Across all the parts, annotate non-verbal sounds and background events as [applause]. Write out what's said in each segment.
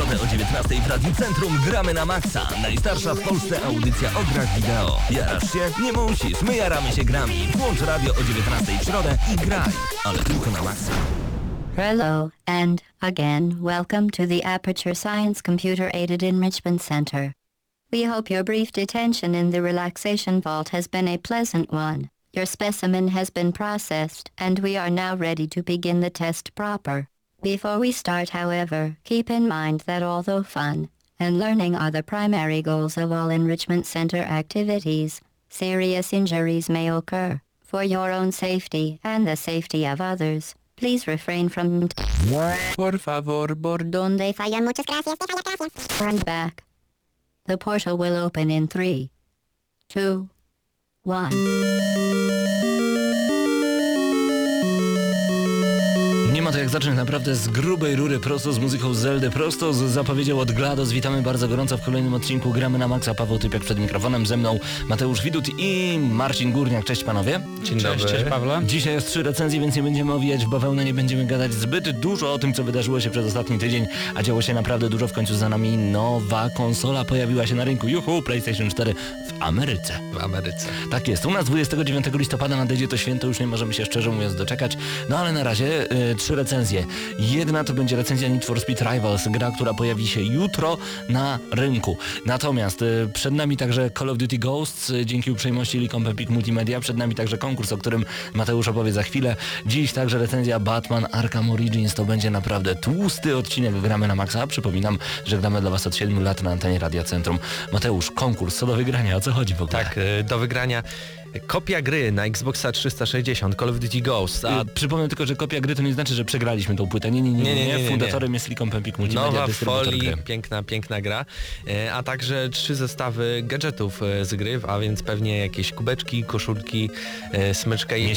środę o 19 w Radiu Centrum gramy na maksa. Najstarsza w Polsce audycja o grach wideo. Jarasz się? Nie musisz. My jaramy się grami. Włącz radio o 19 w środę i graj. Ale tylko na maksa. Hello, and again, welcome to the Aperture Science Computer Aided Enrichment Center. We hope your brief detention in the relaxation vault has been a pleasant one. Your specimen has been processed, and we are now ready to begin the test proper. Before we start however, keep in mind that although fun and learning are the primary goals of all enrichment center activities, serious injuries may occur. For your own safety and the safety of others, please refrain from Por favor, por donde falla muchas gracias, falla gracias. Run back. The portal will open in 3, 2, 1. zaczyna naprawdę z grubej rury prosto, z muzyką Zeldy prosto, z zapowiedzią od GLaDOS. Witamy bardzo gorąco w kolejnym odcinku Gramy na Maxa. Paweł Typiak przed mikrofonem, ze mną Mateusz Widut i Marcin Górniak. Cześć panowie. Dzień dobry. Cześć, cześć Pawle. Dzisiaj jest trzy recenzje, więc nie będziemy owijać w bawełnę, nie będziemy gadać zbyt dużo o tym, co wydarzyło się przez ostatni tydzień, a działo się naprawdę dużo. W końcu za nami nowa konsola pojawiła się na rynku. Juhu, PlayStation 4 w Ameryce. W Ameryce. Tak jest. U nas 29 listopada nadejdzie to święto, już nie możemy się szczerze mówiąc doczekać. No ale na razie y, trzy recenzje Jedna to będzie recenzja Need for Speed Rivals, gra, która pojawi się jutro na rynku. Natomiast y, przed nami także Call of Duty Ghosts, y, dzięki uprzejmości Licom Epic Multimedia. Przed nami także konkurs, o którym Mateusz opowie za chwilę. Dziś także recenzja Batman Arkham Origins. To będzie naprawdę tłusty odcinek Gramy na Maxa. Przypominam, że gramy dla Was od 7 lat na antenie Radia Centrum. Mateusz, konkurs, co do wygrania, o co chodzi w ogóle? Tak, y, do wygrania kopia gry na Xboxa 360 Call of Duty Ghost, a A przypomnę tylko, że kopia gry to nie znaczy, że przegraliśmy tą płytę. Nie, nie, nie. nie, nie, Nie, nie. Fundatorem jest Licom Pempik Multimedia, nowa folii, gry. piękna, piękna gra, e, a także trzy zestawy gadżetów e, z gry, a więc pewnie jakieś kubeczki, koszulki, e, smyczka i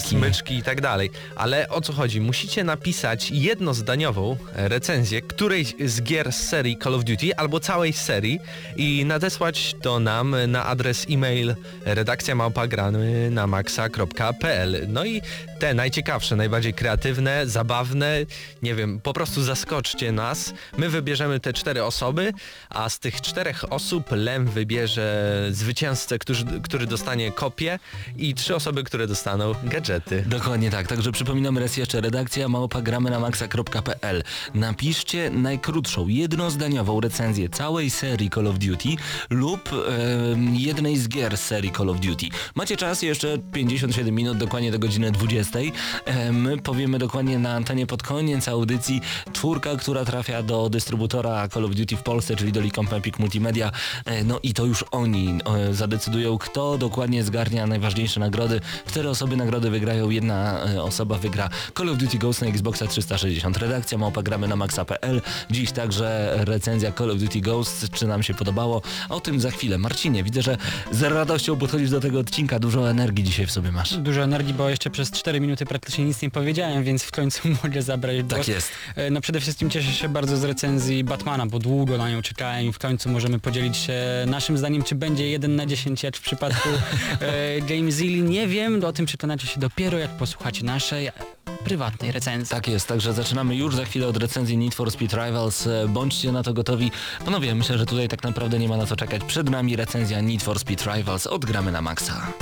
smyczki i tak dalej. Ale o co chodzi? Musicie napisać jednozdaniową recenzję którejś z gier z serii Call of Duty albo całej serii i nadesłać to nam na adres e-mail redakcja małpagramy na maxa.pl. No i te najciekawsze, najbardziej kreatywne, zabawne, nie wiem, po prostu zaskoczcie nas. My wybierzemy te cztery osoby, a z tych czterech osób Lem wybierze zwycięzcę, który, który dostanie kopię i trzy osoby, które dostaną gadżety. Dokładnie tak, także przypominamy raz jeszcze redakcja małpagramy na maxa.pl. Napiszcie najkrótszą, jednozdaniową recenzję całej serii Call of Duty lub jednej z gier serii Call of Duty. Macie czas jeszcze 57 minut, dokładnie do godziny 20. My powiemy dokładnie na antenie pod koniec audycji czwórka, która trafia do dystrybutora Call of Duty w Polsce, czyli do Licom Epic Multimedia. E, No i to już oni e, zadecydują, kto dokładnie zgarnia najważniejsze nagrody. Cztery osoby nagrody wygrają, jedna e, osoba wygra Call of Duty Ghost na Xboxa 360. Redakcja małpa gramy na maxa.pl. Dziś także recenzja Call of Duty Ghost, czy nam się podobało. O tym za chwilę. Marcinie, widzę, że z radością podchodzisz do tego odcinka, dużo energii dzisiaj w sobie masz. Dużo energii, bo jeszcze przez 4 minuty praktycznie nic nie powiedziałem, więc w końcu [laughs] mogę zabrać głos. Tak jest. E, No przede wszystkim cieszę się bardzo z recenzji Batmana, bo długo na nią czekałem i w końcu możemy podzielić się naszym zdaniem, czy będzie 1 na 10, jak w przypadku e, [laughs] Game Zilli. Nie wiem, o tym przekonacie się dopiero jak posłuchacie naszej prywatnej recenzji. Tak jest, także zaczynamy już za chwilę od recenzji Need for Speed Rivals. E, Bądźcie na to gotowi. Panowie, myślę, że tutaj tak naprawdę nie ma na co czekać. Przed nami recenzja Need for Speed Rivals. Odgramy na maksa.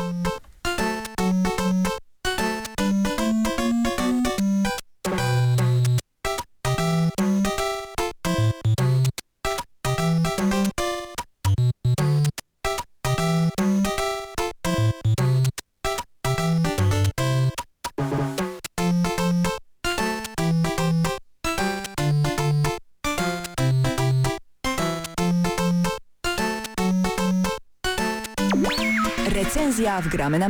Gramy na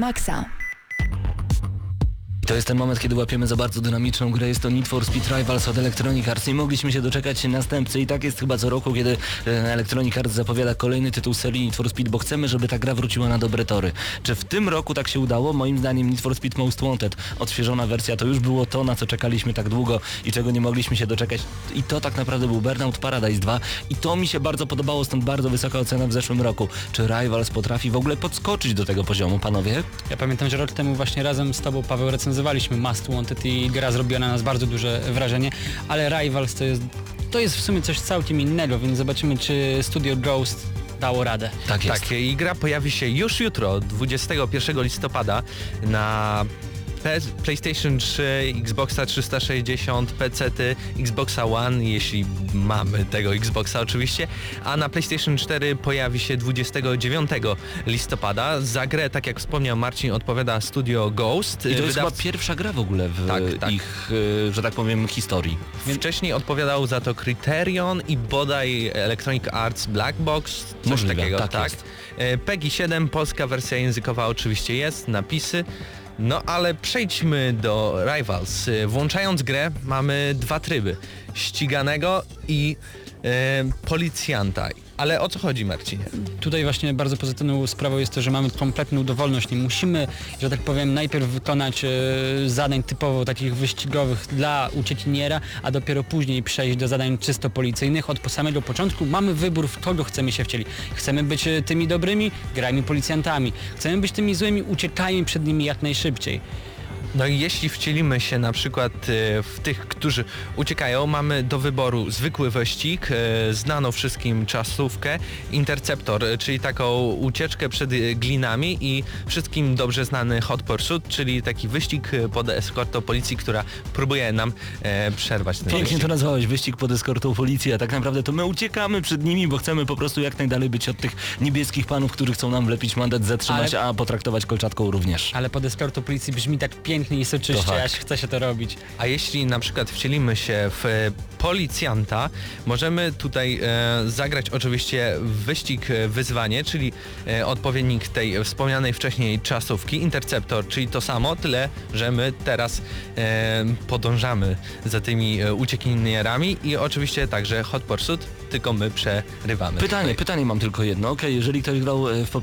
Maxa. To jest ten moment, kiedy łapiemy za bardzo dynamiczną grę. Jest to Need for Speed Rivals od Electronic Arts i mogliśmy się doczekać następcy. I tak jest chyba co roku, kiedy e, Electronic Arts zapowiada kolejny tytuł serii Need for Speed, bo chcemy, żeby ta gra wróciła na dobre tory. Czy w tym roku tak się udało? Moim zdaniem Need for Speed Most Wanted, odświeżona wersja, to już było to, na co czekaliśmy tak długo i czego nie mogliśmy się doczekać. I to tak naprawdę był Burnout Paradise 2 i to mi się bardzo podobało, stąd bardzo wysoka ocena w zeszłym roku. Czy Rivals potrafi w ogóle podskoczyć do tego poziomu, panowie? Ja pamiętam, że rok temu właśnie razem z Tobą, Paweł, recenzowaliśmy Must Wanted i gra zrobiła na nas bardzo duże wrażenie, ale Rivals to jest, to jest w sumie coś całkiem innego, więc zobaczymy, czy Studio Ghost dało radę. Tak jest. Tak, i gra pojawi się już jutro, 21 listopada na PlayStation 3, Xboxa 360, PC, Xboxa One, jeśli mamy tego Xboxa oczywiście, a na PlayStation 4 pojawi się 29 listopada. Za grę, tak jak wspomniał Marcin, odpowiada Studio Ghost. I to jest Wydawc- chyba pierwsza gra w ogóle w Tak, tak. ich, e, że tak powiem, historii. Wcześniej odpowiadał za to Criterion i bodaj Electronic Arts Black Box, coś Możliwe, takiego, tak tak. jest. E, PEGI 7, polska wersja językowa oczywiście jest, napisy. No ale przejdźmy do Rivals. E, Włączając grę mamy dwa tryby. Ściganego i policjanta. Ale o co chodzi Marcinie? Tutaj właśnie bardzo pozytywną sprawą jest to, że mamy kompletną dowolność. Nie musimy, że tak powiem, najpierw wykonać e, zadań typowo takich wyścigowych dla uciekiniera, a dopiero później przejść do zadań czysto policyjnych. Od samego początku mamy wybór, w kogo chcemy się wcielić. Chcemy być e, tymi dobrymi, grajmy policjantami. Chcemy być tymi złymi, uciekajmy przed nimi jak najszybciej. No i jeśli wcielimy się na przykład e, w tych, którzy uciekają, mamy do wyboru zwykły wyścig, e, znaną wszystkim czasówkę, Interceptor, e, czyli taką ucieczkę przed glinami i wszystkim dobrze znany Hot Pursuit, czyli taki wyścig pod eskortą policji, która próbuje nam e, przerwać ten Pięknie wyścig. to nazwałeś, wyścig pod eskortą policji, a tak naprawdę to my uciekamy przed nimi, bo chcemy po prostu jak najdalej być od tych niebieskich panów, którzy chcą nam wlepić mandat, zatrzymać, Ale- a potraktować kolczatką również. Ale pod eskortą policji brzmi tak pięknie i To soczyście, fakt. aż chce się to robić. A jeśli na przykład wcielimy się w e, policjanta, możemy tutaj e, zagrać oczywiście wyścig e, wyzwanie, czyli e, odpowiednik tej wspomnianej wcześniej czasówki, Interceptor, czyli to samo, tyle, że my teraz e, podążamy za tymi e, uciekinierami i oczywiście także Hot Pursuit, tylko my przerywamy. Pytanie, Tutaj. pytanie mam tylko jedno. Okej, jeżeli ktoś grał w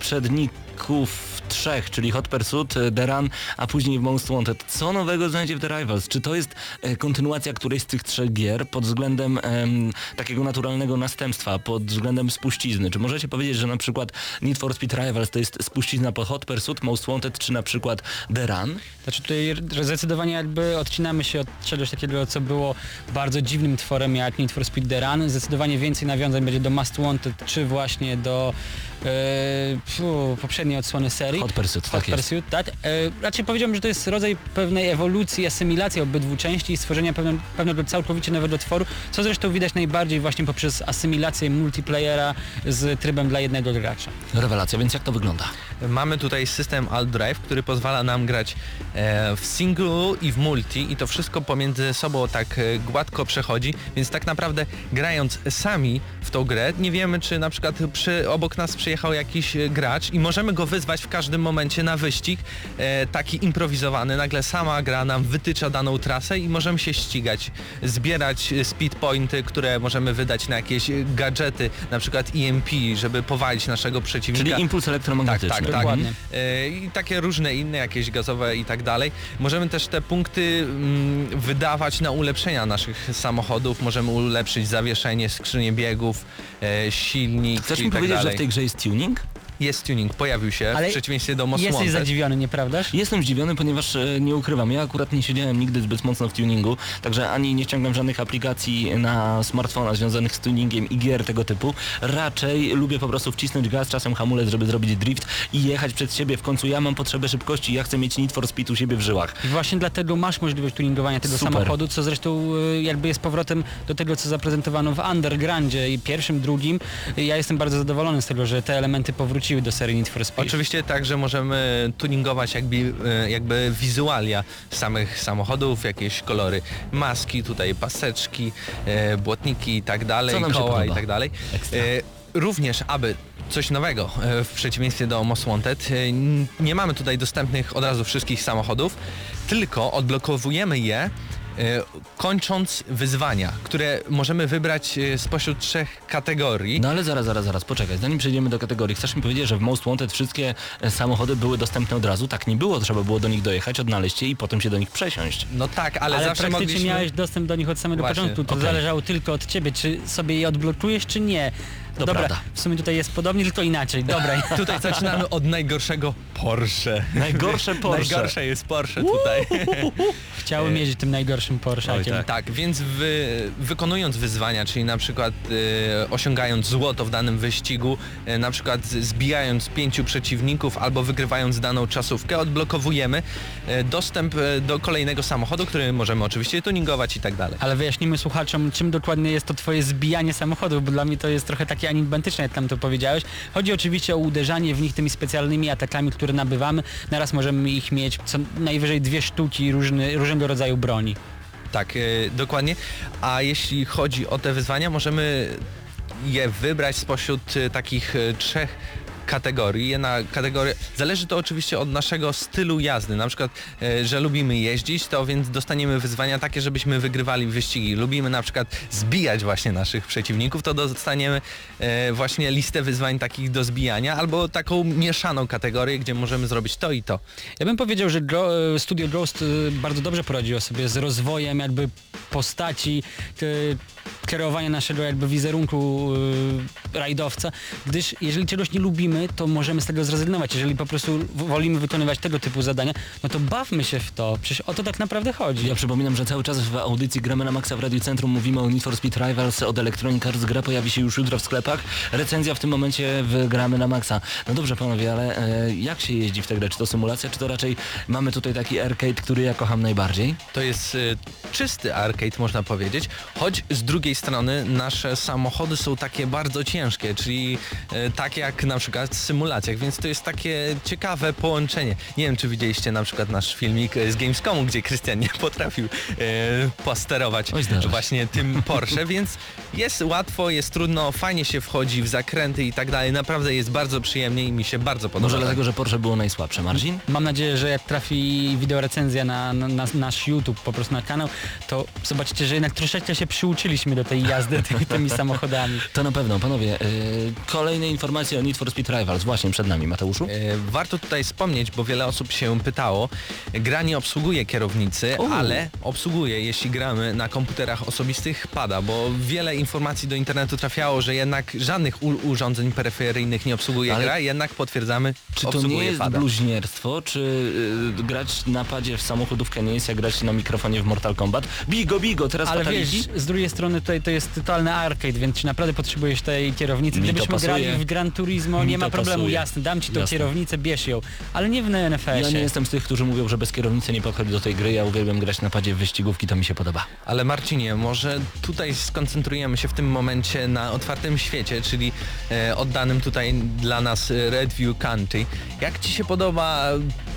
trzech, czyli Hot Pursuit, e, The Run, a później w Most Wanted, co nowego znajdzie w The Rivals? Czy to jest e, kontynuacja którejś z tych trzech gier pod względem em, takiego naturalnego następstwa, pod względem spuścizny? Czy możecie powiedzieć, że na przykład Need for Speed Rivals to jest spuścizna po Hot Pursuit, Most Wanted, czy na przykład The Run? Znaczy tutaj zdecydowanie jakby odcinamy się od czegoś takiego, co było bardzo dziwnym tworem jak Need for Speed The Run. Zdecydowanie więcej nawiązań będzie do Must Wanted, czy właśnie do e, fu, poprzedniej odsłony serii. Hot Pursuit, Hot tak jest. Pursuit, tak. E, raczej powiedziałbym, że to jest rodzaj pewnej ewolucji, asymilacji obydwu części i stworzenia pewne, pewnego całkowicie nowego tworu, co zresztą widać najbardziej właśnie poprzez asymilację multiplayera z trybem dla jednego gracza. Rewelacja, więc jak to wygląda? Mamy tutaj system Alt Drive, który pozwala nam grać e, w singlu i w multi i to wszystko pomiędzy sobą tak e, gładko przechodzi, więc tak naprawdę grając sami w tą grę nie wiemy czy na przykład przy, obok nas przyjechał jakiś e, gracz i możemy go wyzwać w każdym momencie na wyścig taki improwizowany. Nagle sama gra nam wytycza daną trasę i możemy się ścigać, zbierać speed pointy, które możemy wydać na jakieś gadżety, na przykład EMP, żeby powalić naszego przeciwnika. Czyli impuls elektromagnetyczny. Tak, tak. Dokładnie. E, I takie różne inne, jakieś gazowe i tak dalej. Możemy też te punkty mm, wydawać na ulepszenia naszych samochodów. Możemy ulepszyć zawieszenie, skrzynię biegów, e, silnik Chcesz mi tak powiedzieć, dalej. że w tej grze jest tuning? Jest tuning, pojawił się Ale w przeciwieństwie do Most Jesteś Wanted. zadziwiony, nieprawdaż? Jestem zdziwiony, ponieważ e, nie ukrywam, ja akurat nie siedziałem nigdy zbyt mocno w tuningu, także ani nie ściągam żadnych aplikacji na smartfona związanych z tuningiem i gier tego typu. Raczej lubię po prostu wcisnąć gaz, czasem hamulec, żeby zrobić drift i jechać przed siebie. W końcu ja mam potrzebę szybkości, ja chcę mieć Need for Speed u siebie w żyłach. I właśnie dlatego masz możliwość tuningowania tego Super. samochodu, co zresztą y, jakby jest powrotem do tego, co zaprezentowano w Undergroundzie i pierwszym, drugim. Y, Ja jestem bardzo zadowolony z tego, że te elementy powróciły do serii Need for Speed. Oczywiście także możemy tuningować jakby, e, jakby wizualia samych samochodów, jakieś kolory, maski, tutaj paseczki, e, błotniki i tak dalej, koła i tak dalej. Ekstra. E, Również, aby coś nowego w przeciwieństwie do Most Wanted. Nie mamy tutaj dostępnych od razu wszystkich samochodów, tylko odblokowujemy je kończąc wyzwania, które możemy wybrać e, spośród trzech kategorii. No ale zaraz, zaraz, zaraz, poczekaj. Zanim przejdziemy do kategorii, chcesz mi powiedzieć, że w Most Wanted wszystkie e, samochody były dostępne od razu? Tak nie było, trzeba było do nich dojechać, odnaleźć je i potem się do nich przesiąść. No tak, ale, Ale, zawsze praktycznie mogliśmy... miałeś dostęp do nich od samego Właśnie, początku. To okej. zależało tylko od ciebie, czy sobie je odblokujesz, czy nie. To Dobra, prawda. w sumie tutaj jest podobnie, tylko inaczej. Dobra. [laughs] Tutaj zaczynamy od najgorszego Porsche. Najgorsze Porsche. Najgorsze jest Porsche tutaj. Chciałem jeździć tym najgorszym Porsche'akiem. tak. tak, więc wy, wykonując wyzwania, czyli na przykład e, osiągając złoto w danym wyścigu, e, na przykład zbijając pięciu przeciwników albo wygrywając daną czasówkę, odblokowujemy e, dostęp e, do kolejnego samochodu, który możemy oczywiście tuningować i tak dalej. Ale wyjaśnijmy słuchaczom, czym dokładnie jest to twoje zbijanie samochodów, bo dla mnie to jest trochę takie enigmatyczne, jak tam to powiedziałeś. Chodzi oczywiście o uderzanie w nich tymi specjalnymi atakami, które nabywamy. Naraz możemy ich mieć co najwyżej dwie sztuki różny, różnego rodzaju broni. Tak, e, dokładnie. A jeśli chodzi o te wyzwania, możemy je wybrać spośród e, takich e, trzech kategorii. Jedna kategoria, zależy to oczywiście od naszego stylu jazdy. Na przykład, e, że lubimy jeździć, to więc dostaniemy wyzwania takie, żebyśmy wygrywali wyścigi. Lubimy na przykład zbijać właśnie naszych przeciwników, to dostaniemy e, właśnie listę wyzwań takich do zbijania, albo taką mieszaną kategorię, gdzie możemy zrobić to i to. Ja bym powiedział, że e, Studio Ghost bardzo dobrze poradziło sobie z rozwojem jakby postaci, e, kierowania naszego jakby wizerunku e, rajdowca, gdyż jeżeli czegoś nie lubimy, to możemy z tego zrezygnować. Jeżeli po prostu wolimy wykonywać tego typu zadania, no to bawmy się w to. Przecież o to tak naprawdę chodzi. Ja przypominam, że cały czas w audycji Gramy na Maxa w Radiu Centrum mówimy o Need for Speed Rivals od Electronic Arts. Gra pojawi się już jutro w sklepach. Recenzja w tym momencie w Gramy na Maxa. No dobrze panowie, ale e, jak się jeździ w tę grę? Czy to symulacja, czy to raczej mamy tutaj taki arcade, który ja kocham najbardziej? To jest y, czysty arcade, można powiedzieć, choć z drugiej strony nasze samochody są takie bardzo ciężkie, czyli y, tak jak na przykład w symulacjach, więc to jest takie ciekawe połączenie. Nie wiem, czy widzieliście na przykład nasz filmik y, z Gamescomu, gdzie Krystian nie potrafił y, posterować właśnie tym [laughs] Porsche, więc jest łatwo, jest trudno, fajnie się wchodzi w zakręty i tak dalej. Naprawdę jest bardzo przyjemnie i mi się bardzo podoba. Może dlatego, że Porsche było najsłabsze. Marcin? Mam nadzieję, że jak trafi wideorecenzja na, na, na nasz YouTube, po prostu na kanał, to zobaczycie, że jednak troszeczkę się przyuczyliśmy do tej jazdy ty, tymi samochodami. [laughs] To na pewno, panowie. e, kolejne informacje o Need for Speed Rivals właśnie przed nami, Mateuszu. E, Warto tutaj wspomnieć, bo wiele osób się pytało, gra nie obsługuje kierownicy, U. ale obsługuje, jeśli gramy na komputerach osobistych, pada, bo wiele informacji do internetu trafiało, że jednak żadnych u- urządzeń peryferyjnych nie obsługuje Ale gra, jednak potwierdzamy, Czy to nie jest pada. bluźnierstwo? Czy y, grać na padzie w samochodówkę nie jest jak grać na mikrofonie w Mortal Kombat? Bigo, bigo, teraz Ale wiesz, z drugiej strony tutaj to jest totalny arcade, więc czy naprawdę potrzebujesz tej kierownicy? Mi Gdybyśmy grali w Gran Turismo, Mi nie ma problemu, pasuje. jasne, dam ci tą Jasne. kierownicę, bierz ją, ale nie w NFS-ie. Ja nie jestem z tych, którzy mówią, że bez kierownicy nie podchodzi do tej gry. Ja uwielbiam grać na padzie w wyścigówki, to mi się podoba. Ale Marcinie, może tutaj skoncentrujemy się w tym momencie na otwartym świecie, czyli e, oddanym tutaj dla nas e, Redview Country. Jak Ci się podoba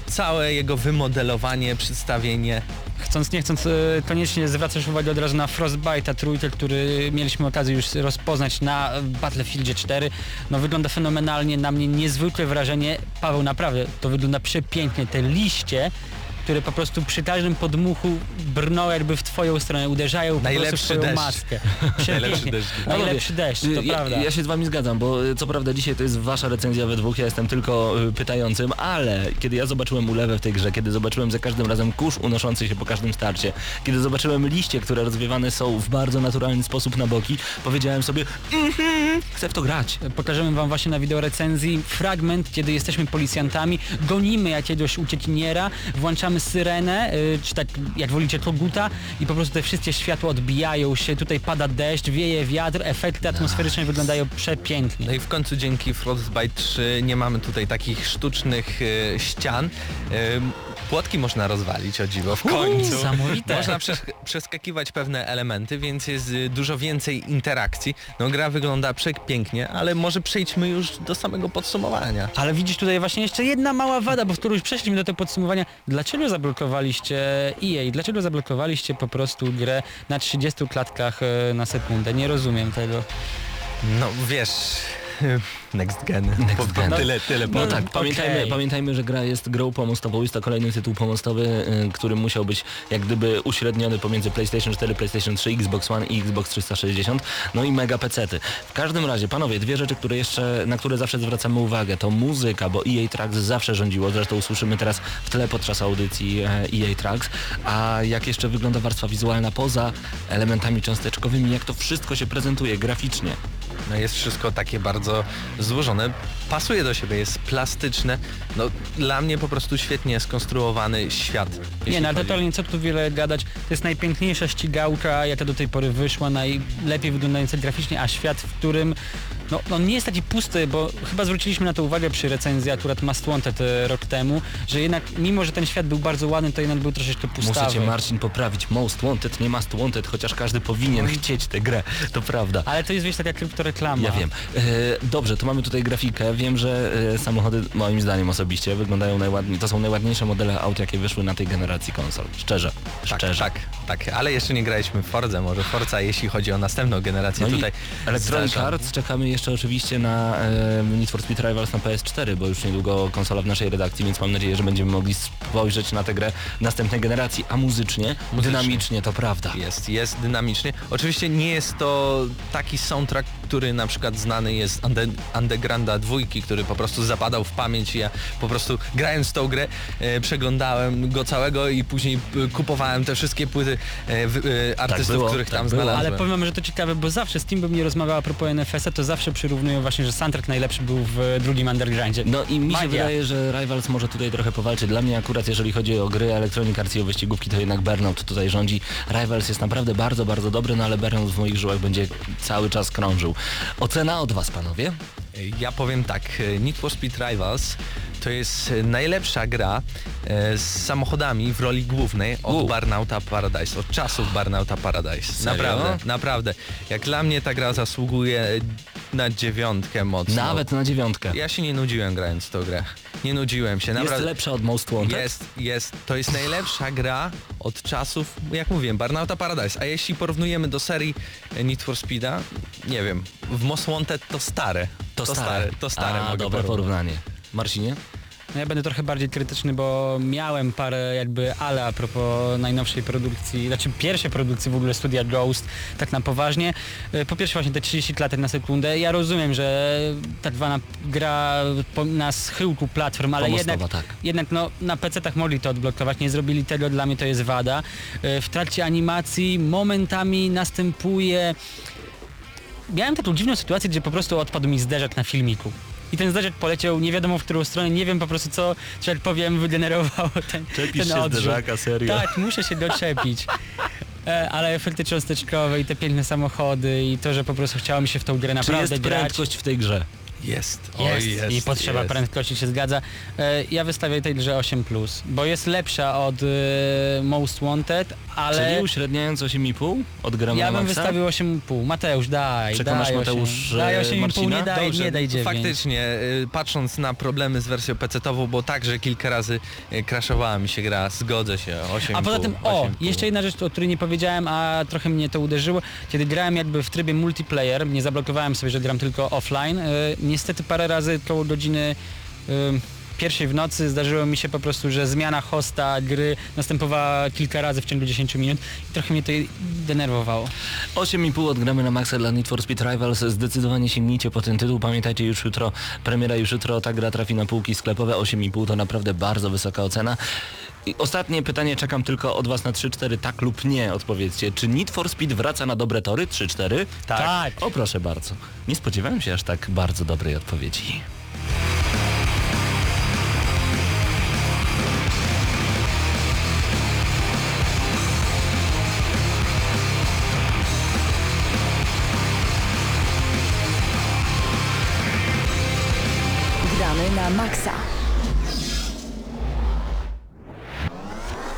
całe jego wymodelowanie, przedstawienie? Chcąc nie chcąc, e, koniecznie zwracasz uwagę od razu na Frostbite'a trójkę, który mieliśmy okazję już rozpoznać na Battlefieldzie 4. No wygląda fenomenalnie, na mnie niezwykłe wrażenie. Paweł, naprawdę, to wygląda przepięknie. Te liście, które po prostu przy każdym podmuchu brną jakby w twoją stronę, uderzają po Najlepszy prostu w twoją deszcz. maskę. [laughs] Najlepszy deszcz. Najlepszy deszcz, to ja, prawda. ja się z wami zgadzam, bo y, co prawda dzisiaj to jest wasza recenzja we dwóch, ja jestem tylko y, pytającym, ale kiedy ja zobaczyłem ulewę w tej grze, kiedy zobaczyłem za każdym razem kurz unoszący się po każdym starcie, kiedy zobaczyłem liście, które rozwiewane są w bardzo naturalny sposób na boki, powiedziałem sobie, mhm, chcę w to grać. Pokażemy wam właśnie na wideo recenzji fragment, kiedy jesteśmy policjantami, gonimy jakiegoś uciekiniera, włączamy syrenę, y, czy tak jak wolicie koguta i po prostu te wszystkie światła odbijają się, tutaj pada deszcz, wieje wiatr, efekty atmosferyczne wyglądają przepięknie. No i w końcu dzięki Frostbite 3 nie mamy tutaj takich sztucznych e, ścian. Płotki można rozwalić, o dziwo, w końcu. Niesamowite. Można przes- przeskakiwać pewne elementy, więc jest y, dużo więcej interakcji. No gra wygląda przepięknie, ale może przejdźmy już do samego podsumowania. Ale widzisz tutaj właśnie jeszcze jedna mała wada, bo już przeszliśmy do tego podsumowania, dlaczego zablokowaliście EA? Dlaczego zablokowaliście po prostu grę na 30 klatkach e, na sekundę? Nie rozumiem tego. No wiesz, Next Gen. Next Gen. Tyle, tyle. No tak, pamiętajmy, pamiętajmy, że gra jest grą pomostową, jest to kolejny tytuł pomostowy, y, który musiał być jak gdyby uśredniony pomiędzy PlayStation 4, PlayStation 3, Xbox One i Xbox 360, no i mega pecety. W każdym razie, panowie, dwie rzeczy, które jeszcze, na które zawsze zwracamy uwagę, to muzyka, bo EA Tracks zawsze rządziło, zresztą usłyszymy teraz w tle podczas audycji e, EA Tracks, a jak jeszcze wygląda warstwa wizualna poza elementami cząsteczkowymi, jak to wszystko się prezentuje graficznie. No jest wszystko takie bardzo złożone, pasuje do siebie, jest plastyczne. No dla mnie po prostu świetnie skonstruowany świat. Nie, chodzi- totalnie co tu wiele gadać. To jest najpiękniejsza ścigałka, jaka do tej pory wyszła, najlepiej wyglądająca graficznie, a świat, w którym no, on nie jest taki pusty, bo chyba zwróciliśmy na to uwagę przy recenzji akurat Must Wanted e, rok temu, że jednak mimo, że ten świat był bardzo ładny, to jednak był troszeczkę pustawy. Muszę cię Marcin poprawić. Most Wanted, nie Must Wanted, chociaż każdy powinien chcieć tę grę, to prawda. Ale to jest wiesz taka kryptoreklama. Ja wiem. E, dobrze, to mamy tutaj grafikę. Wiem, że e, samochody moim zdaniem osobiście wyglądają najładniej. To są najładniejsze modele aut, jakie wyszły na tej generacji konsol. Szczerze. Tak, Szczerze. tak, tak, ale jeszcze nie graliśmy w Forza, może Forza jeśli chodzi o następną generację No tutaj. i Electronic Arts czekamy jeszcze oczywiście na e, Need for Speed Rivals na PS4, bo już niedługo konsola w naszej redakcji, więc mam nadzieję, że będziemy mogli spojrzeć na tę grę następnej generacji. A muzycznie, dynamicznie, to prawda. Jest, jest dynamicznie. Oczywiście nie jest to taki soundtrack, który na przykład znany jest Unde- Undergrounda dwójki, który po prostu zapadał w pamięć i ja po prostu grając tą grę e, przeglądałem go całego i później kupowałem te wszystkie płyty e, e, artystów, było, których tak tam było. znalazłem. Ale powiem że to ciekawe, bo zawsze z bym nie rozmawiał a propos NFS-a, to zawsze przyrównują właśnie, że soundtrack najlepszy był w drugim Undergroundzie. No i mi się Magia. wydaje, że Rivals może tutaj trochę powalczyć. Dla mnie akurat, jeżeli chodzi o gry Electronic Arts i o wyścigówki, to jednak Burnout tutaj rządzi. Rivals jest naprawdę bardzo, bardzo dobry, no ale Burnout w moich żyłach będzie cały czas krążył. Ocena od was, panowie? Ja powiem tak, Need for Speed Rivals to jest najlepsza gra e, z samochodami w roli głównej od U. Burnouta Paradise, od czasów Burnouta Paradise. Serio? Naprawdę, naprawdę. Jak dla mnie ta gra zasługuje na dziewiątkę mocno. Nawet na dziewiątkę. Ja się nie nudziłem grając w tą grę. Nie nudziłem się, Jest naprawdę. lepsza od Most Wanted? Jest, jest. To jest najlepsza gra od czasów, jak mówiłem, Burnouta Paradise. A jeśli porównujemy do serii Need for Speeda, nie wiem, w Most Wanted to stare. To, stare. To stare A, dobre porównanie. Marcinie? No ja będę trochę bardziej krytyczny, bo miałem parę jakby ale a propos najnowszej produkcji, znaczy pierwszej produkcji w ogóle studia Ghost, tak na poważnie. E, Po pierwsze właśnie te 30 klatek na sekundę. Ja rozumiem, że tak zwana gra na schyłku platform, ale Pomostowa, jednak, tak. jednak no, na PC-tach mogli to odblokować, nie zrobili tego, dla mnie to jest wada. E, W trakcie animacji momentami następuje miałem taką dziwną sytuację, gdzie po prostu odpadł mi zderzak na filmiku. I ten zderzak poleciał nie wiadomo w którą stronę, nie wiem po prostu co, że jak powiem, wygenerowało ten, ten odrzut. serio? Tak, muszę się doczepić. E, Ale efekty cząsteczkowe i te piękne samochody i to, że po prostu chciało mi się w tą grę Czy naprawdę jest grać. prędkość w tej grze? Jest. Jest, Oj, jest i potrzeba jest. prędkości się zgadza. E, Ja wystawię tej grze 8+, bo jest lepsza od e, Most Wanted, ale Czyli uśredniając 8,5 od gramy ja bym wystawił 8,5. Mateusz, daj, Przekonasz daj Mateusz, 8. Daj e, 8,5, Marcina? nie daj, Dobrze, nie daj no 9. faktycznie, patrząc na problemy z wersją PC-tową, bo także kilka razy crashowała mi się gra, zgodzę się, 8,5. A poza tym, o, 8,5. jeszcze jedna rzecz, o której nie powiedziałem, a trochę mnie to uderzyło. Kiedy grałem jakby w trybie multiplayer, nie zablokowałem sobie, że gram tylko offline. E, niestety parę razy koło godziny pierwszej w nocy zdarzyło mi się po prostu, że zmiana hosta gry następowała kilka razy w ciągu 10 minut i trochę mnie to denerwowało. 8,5 odgramy na maksa dla Need for Speed Rivals. Zdecydowanie sięgnijcie po ten tytuł. Pamiętajcie już jutro, premiera już jutro, ta gra trafi na półki sklepowe. 8,5 to naprawdę bardzo wysoka ocena. I ostatnie pytanie, czekam tylko od Was na 3-4, tak lub nie odpowiedzcie. Czy Need for Speed wraca na dobre tory? 3-4? Tak. Tak. O proszę bardzo. Nie spodziewałem się aż tak bardzo dobrej odpowiedzi. Gramy na maksa.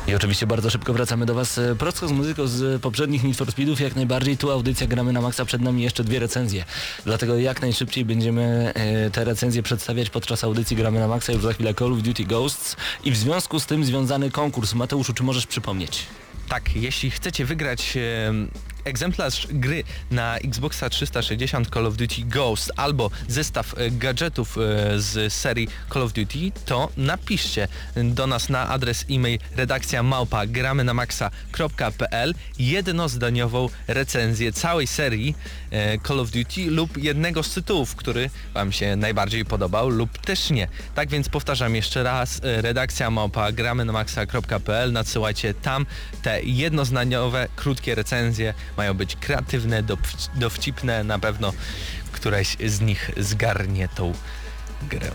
I oczywiście bardzo szybko wracamy do Was e, prosto z muzyką z poprzednich Need for Speedów. Jak najbardziej tu audycja gramy na maksa, przed nami jeszcze dwie recenzje. Dlatego jak najszybciej będziemy e, te recenzje przedstawiać podczas audycji gramy na maksa już za chwilę Call of Duty Ghosts i w związku z tym związany konkurs. Mateuszu, czy możesz przypomnieć? Tak, jeśli chcecie wygrać e, egzemplarz gry na Xboxa 360 Call of Duty Ghost albo zestaw e, gadżetów e, z serii Call of Duty, to napiszcie do nas na adres e-mail redakcja małpa gramy na maxa.pl jednozdaniową recenzję całej serii e, Call of Duty lub jednego z tytułów, który Wam się najbardziej podobał lub też nie. Tak więc powtarzam jeszcze raz, redakcja małpa gramy na maxa.pl, nadsyłajcie tam te jednozdaniowe, krótkie recenzje, mają być kreatywne, dowci- dowcipne, na pewno któreś z nich zgarnie tą grę.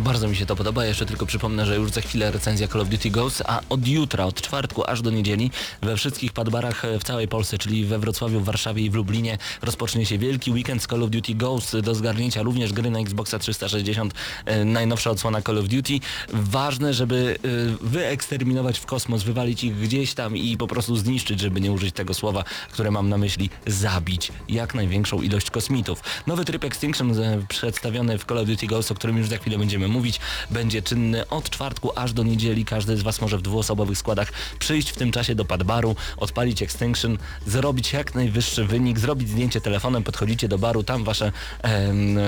Bardzo mi się to podoba. Jeszcze tylko przypomnę, że już za chwilę recenzja Call of Duty Ghosts, a od jutra, od czwartku aż do niedzieli we wszystkich padbarach e, w całej Polsce, czyli we Wrocławiu, w Warszawie i w Lublinie rozpocznie się wielki weekend z Call of Duty Ghosts do zgarnięcia również gry na Xboxa 360, e, najnowsza odsłona Call of Duty. Ważne, żeby e, wyeksterminować w kosmos, wywalić ich gdzieś tam i po prostu zniszczyć, żeby nie użyć tego słowa, które mam na myśli, zabić jak największą ilość kosmitów. Nowy tryb Extinction przedstawiony w Call of Duty Ghosts, o którym już za chwilę będziemy mówić, będzie czynny od czwartku aż do niedzieli. Każdy z Was może w dwuosobowych składach przyjść w tym czasie do padbaru, odpalić Extinction, zrobić jak najwyższy wynik, zrobić zdjęcie telefonem, podchodzicie do baru, tam Wasze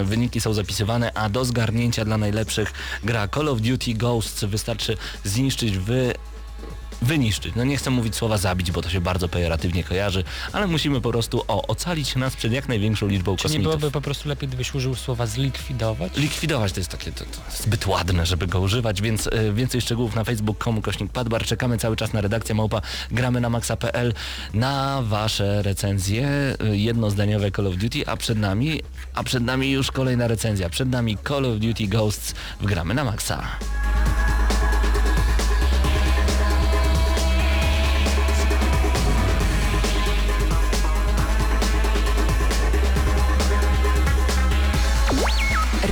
wyniki są zapisywane, a do zgarnięcia dla najlepszych gra Call of Duty Ghosts wystarczy zniszczyć wy wyniszczyć. No nie chcę mówić słowa zabić, bo to się bardzo pejoratywnie kojarzy, ale musimy po prostu o, ocalić nas przed jak największą liczbą Czy nie kosmitów. byłoby po prostu lepiej, gdybyś użył słowa zlikwidować? Likwidować to jest takie to, to zbyt ładne, żeby go używać, więc e, więcej szczegółów na facebook.com kośnik padbar. Czekamy cały czas na redakcję małpa gramy na maxa.pl na wasze recenzje e, jednozdaniowe Call of Duty, a przed nami a przed nami już kolejna recenzja. Przed nami Call of Duty Ghosts w gramy na maxa.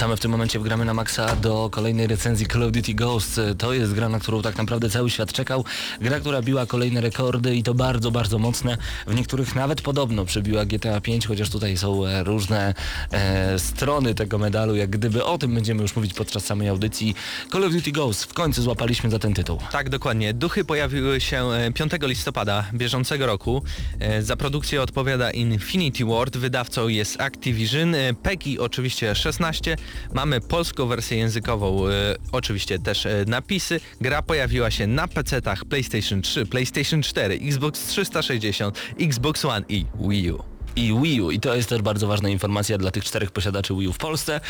Wracamy w tym momencie w gramy na maksa do kolejnej recenzji Call of Duty Ghosts. To jest gra, na którą tak naprawdę cały świat czekał. Gra, która biła kolejne rekordy i to bardzo, bardzo mocne. W niektórych nawet podobno przebiła GTA 5, chociaż tutaj są e, różne e, strony tego medalu. Jak gdyby o tym będziemy już mówić podczas samej audycji. Call of Duty Ghosts w końcu złapaliśmy za ten tytuł. Tak, dokładnie. Duchy pojawiły się e, 5 listopada bieżącego roku. E, Za produkcję odpowiada Infinity Ward, wydawcą jest Activision, e, PEGI oczywiście 16, mamy polską wersję językową, e, oczywiście też e, napisy. Gra pojawiła się na PC-tach PlayStation 3, PlayStation 4, Xbox 360, Xbox One i Wii U. i Wii U. I to jest też bardzo ważna informacja dla tych czterech posiadaczy Wii U w Polsce. E,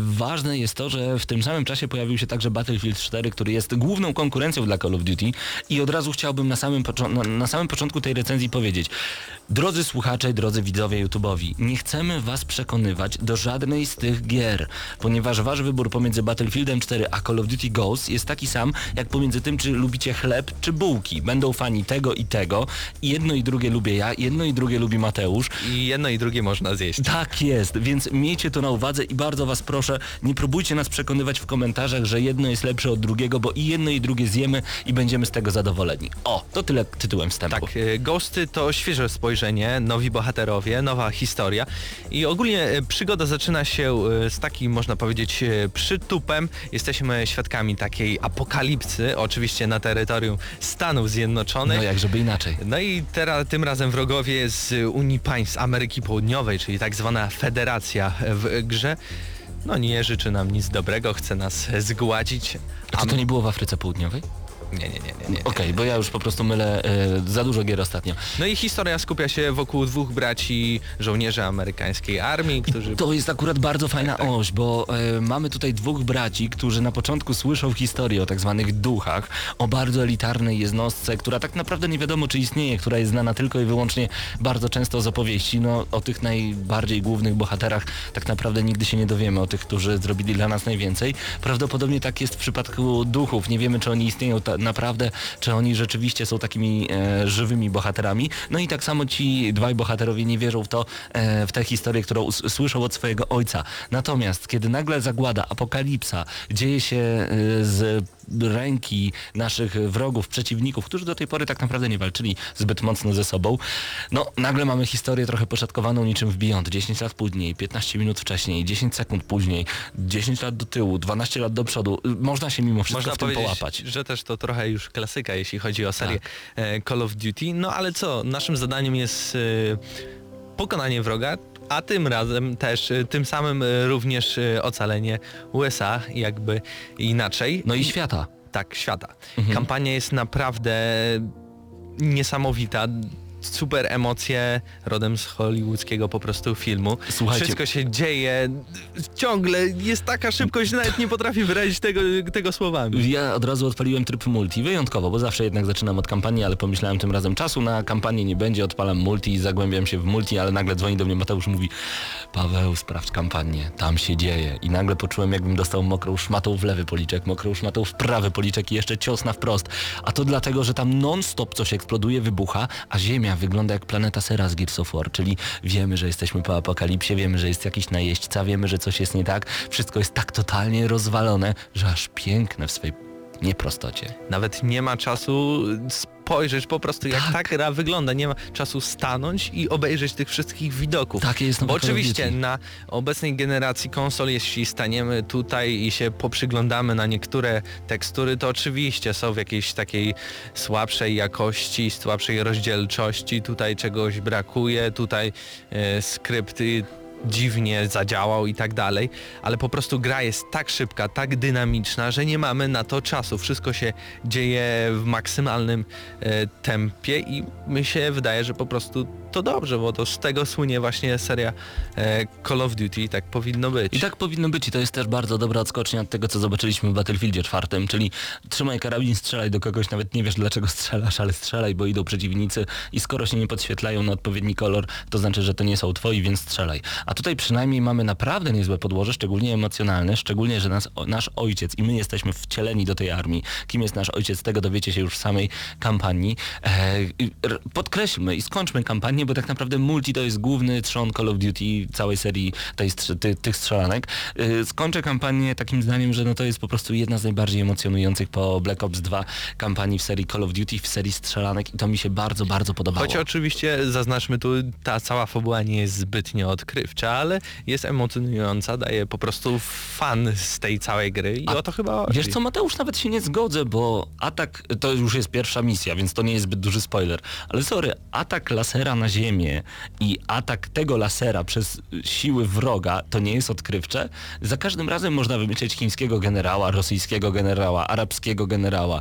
ważne jest to, że w tym samym czasie pojawił się także Battlefield 4, który jest główną konkurencją dla Call of Duty i od razu chciałbym na samym, na, na samym początku tej recenzji powiedzieć Drodzy słuchacze, drodzy widzowie YouTube'owi, nie chcemy was przekonywać do żadnej z tych gier, ponieważ wasz wybór pomiędzy Battlefieldem 4 a Call of Duty Ghosts jest taki sam, jak pomiędzy tym, czy lubicie chleb, czy bułki. Będą fani tego i tego. I jedno i drugie lubię ja, jedno i drugie lubi Mateusz. I jedno i drugie można zjeść. Tak jest, więc miejcie to na uwadze i bardzo was proszę, nie próbujcie nas przekonywać w komentarzach, że jedno jest lepsze od drugiego, bo i jedno i drugie zjemy i będziemy z tego zadowoleni. O, to tyle tytułem wstępu. Tak, e, Ghosty to świeże spojrzenie, nowi bohaterowie, nowa historia i ogólnie e, przygoda zaczyna się e, z takim, można powiedzieć, e, przytupem. Jesteśmy świadkami takiej apokalipsy, oczywiście na terytorium Stanów Zjednoczonych. No jak żeby inaczej. No i teraz tym razem wrogowie z Unii Państw Ameryki Południowej, czyli tak zwana federacja w grze. No nie życzy nam nic dobrego, chce nas zgładzić. A czy to nie było w Afryce Południowej? Nie, nie, nie, nie. nie. Okej, bo ja już po prostu mylę e, za dużo gier ostatnio. No i historia skupia się wokół dwóch braci żołnierzy amerykańskiej armii, którzy... To jest akurat bardzo fajna oś, bo e, mamy tutaj dwóch braci, którzy na początku słyszą historię o tak zwanych duchach, o bardzo elitarnej jednostce, która tak naprawdę nie wiadomo czy istnieje, która jest znana tylko i wyłącznie bardzo często z opowieści. No o tych najbardziej głównych bohaterach tak naprawdę nigdy się nie dowiemy, o tych, którzy zrobili dla nas najwięcej. Prawdopodobnie tak jest w przypadku duchów. Nie wiemy, czy oni istnieją ta, naprawdę, czy oni rzeczywiście są takimi e, żywymi bohaterami. No i tak samo ci dwaj bohaterowie nie wierzą w to, e, w tę historię, którą słyszą od swojego ojca. Natomiast kiedy nagle zagłada, apokalipsa dzieje się e, z ręki naszych wrogów, przeciwników, którzy do tej pory tak naprawdę nie walczyli zbyt mocno ze sobą. No, nagle mamy historię trochę poszatkowaną niczym w Beyond. 10 lat później, 15 minut wcześniej, 10 sekund później, 10 lat do tyłu, 12 lat do przodu. Można się mimo wszystko Można w tym połapać. że też to trochę już klasyka, jeśli chodzi o serię Tak. e, Call of Duty. No ale co, naszym zadaniem jest e, pokonanie wroga, a tym razem też, e, tym samym e, również e, ocalenie USA, jakby inaczej. No i świata. Tak, świata. Mhm. Kampania jest naprawdę niesamowita. Super emocje rodem z hollywoodzkiego po prostu filmu. Słuchajcie- Wszystko się dzieje ciągle, jest taka szybkość, że nawet nie potrafię wyrazić tego, tego słowami. Ja od razu odpaliłem tryb multi, wyjątkowo, bo zawsze jednak zaczynam od kampanii, ale pomyślałem tym razem czasu na kampanię nie będzie, odpalam multi i zagłębiam się w multi, ale nagle dzwoni do mnie Mateusz i mówi Paweł, sprawdź kampanię, tam się dzieje. I nagle poczułem jakbym dostał mokrą szmatą w lewy policzek, mokrą szmatą w prawy policzek i jeszcze cios na wprost. A to dlatego, że tam non-stop coś eksploduje, wybucha, a Ziemia wygląda jak planeta Sera z Gears of War, czyli wiemy, że jesteśmy po apokalipsie, wiemy, że jest jakiś najeźdźca, wiemy, że coś jest nie tak, wszystko jest tak totalnie rozwalone, że aż piękne w swej nieprostocie. Nawet nie ma czasu spojrzeć po prostu jak Tak. ta gra wygląda. Nie ma czasu stanąć i obejrzeć tych wszystkich widoków. Takie jest Bo Call of oczywiście na obecnej generacji konsol, jeśli staniemy tutaj i się poprzyglądamy na niektóre tekstury, to oczywiście są w jakiejś takiej słabszej jakości, słabszej rozdzielczości, tutaj czegoś brakuje, tutaj e, skrypty dziwnie zadziałał i tak dalej, ale po prostu gra jest tak szybka, tak dynamiczna, że nie mamy na to czasu. Wszystko się dzieje w maksymalnym e, tempie i mi się wydaje, że po prostu to dobrze, bo to z tego słynie właśnie seria e, Call of Duty i tak powinno być. I tak powinno być i to jest też bardzo dobra odskocznia od tego, co zobaczyliśmy w Battlefieldzie czwartym, czyli trzymaj karabin, strzelaj do kogoś, nawet nie wiesz dlaczego strzelasz, ale strzelaj, bo idą przeciwnicy i skoro się nie podświetlają na odpowiedni kolor, to znaczy, że to nie są twoi, więc strzelaj. A tutaj przynajmniej mamy naprawdę niezłe podłoże, szczególnie emocjonalne, szczególnie, że nas, nasz ojciec i my jesteśmy wcieleni do tej armii. Kim jest nasz ojciec, tego dowiecie się już w samej kampanii. E, r- podkreślmy i skończmy kampanię, bo tak naprawdę multi to jest główny trzon Call of Duty całej serii tej, ty, tych strzelanek. E, skończę kampanię takim zdaniem, że no to jest po prostu jedna z najbardziej emocjonujących po Black Ops 2 kampanii w serii Call of Duty, w serii strzelanek i to mi się bardzo, bardzo podobało. Choć oczywiście zaznaczmy tu, ta cała fabuła nie jest zbytnio odkrywcza, ale jest emocjonująca, daje po prostu fan z tej całej gry i A o to chyba. Wiesz co, Mateusz, nawet się nie zgodzę, bo atak, to już jest pierwsza misja, więc to nie jest zbyt duży spoiler, ale sorry, atak lasera na ziemię i atak tego lasera przez siły wroga, to nie jest odkrywcze. Za każdym razem można wymyśleć chińskiego generała, rosyjskiego generała, arabskiego generała,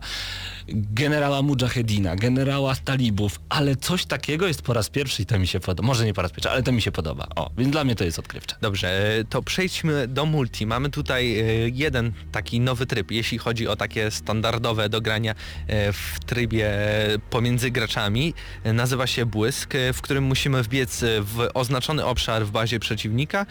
generała Mujahedina, generała talibów, ale coś takiego jest po raz pierwszy i to mi się podoba. Może nie po raz pierwszy, ale to mi się podoba. O, więc dla mnie to jest odkrywcze. Dobrze, e, to przejdźmy do multi. Mamy tutaj e, jeden taki nowy tryb, jeśli chodzi o takie standardowe dogrania e, w trybie pomiędzy graczami. Nazywa się Błysk, w którym musimy wbiec w oznaczony obszar w bazie przeciwnika.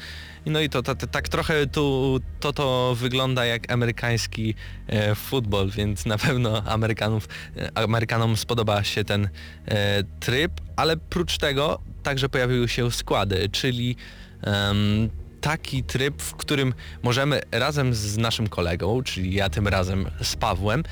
No i to, to, to tak trochę tu to, to wygląda jak amerykański e, futbol, więc na pewno Amerykanów, e, Amerykanom spodoba się ten e, tryb, ale prócz tego także pojawiły się składy, czyli em, taki tryb, w którym możemy razem z naszym kolegą, czyli ja tym razem z Pawłem,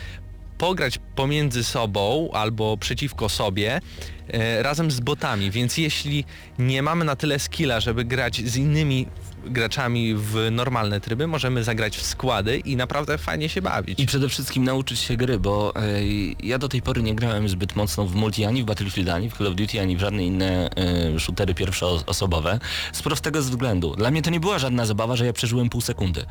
pograć pomiędzy sobą albo przeciwko sobie e, razem z botami, więc jeśli nie mamy na tyle skilla, żeby grać z innymi graczami w normalne tryby, możemy zagrać w składy i naprawdę fajnie się bawić. I przede wszystkim nauczyć się gry, bo ej, ja do tej pory nie grałem zbyt mocno w multi, ani w Battlefield, ani w Call of Duty, ani w żadne inne e, shootery pierwszoosobowe. Z prostego względu. Dla mnie to nie była żadna zabawa, że ja przeżyłem pół sekundy.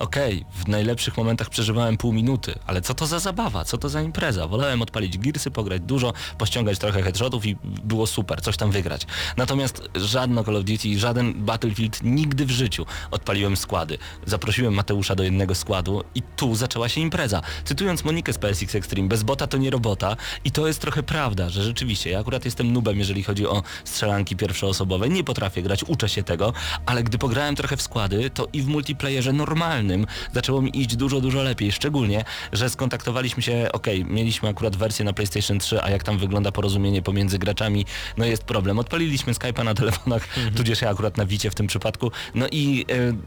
Okej, w najlepszych momentach przeżywałem pół minuty, ale co to za zabawa, co to za impreza? Wolałem odpalić girsy, pograć dużo, pościągać trochę headshotów i było super, coś tam wygrać. Natomiast żadno Call of Duty, żaden Battlefield nigdy w życiu odpaliłem składy. Zaprosiłem Mateusza do jednego składu i tu zaczęła się impreza. Cytując Monikę z PSX Extreme, bez bota to nie robota i to jest trochę prawda, że rzeczywiście, ja akurat jestem nubem, jeżeli chodzi o strzelanki pierwszoosobowe, nie potrafię grać, uczę się tego, ale gdy pograłem trochę w składy, to i w multiplayerze normalnym zaczęło mi iść dużo, dużo lepiej, szczególnie, że skontaktowaliśmy się, okej, mieliśmy akurat wersję na PlayStation 3, a jak tam wygląda porozumienie pomiędzy między graczami, no jest problem. Odpaliliśmy Skype'a na telefonach, tudzież ja akurat na Wicie w tym przypadku, no i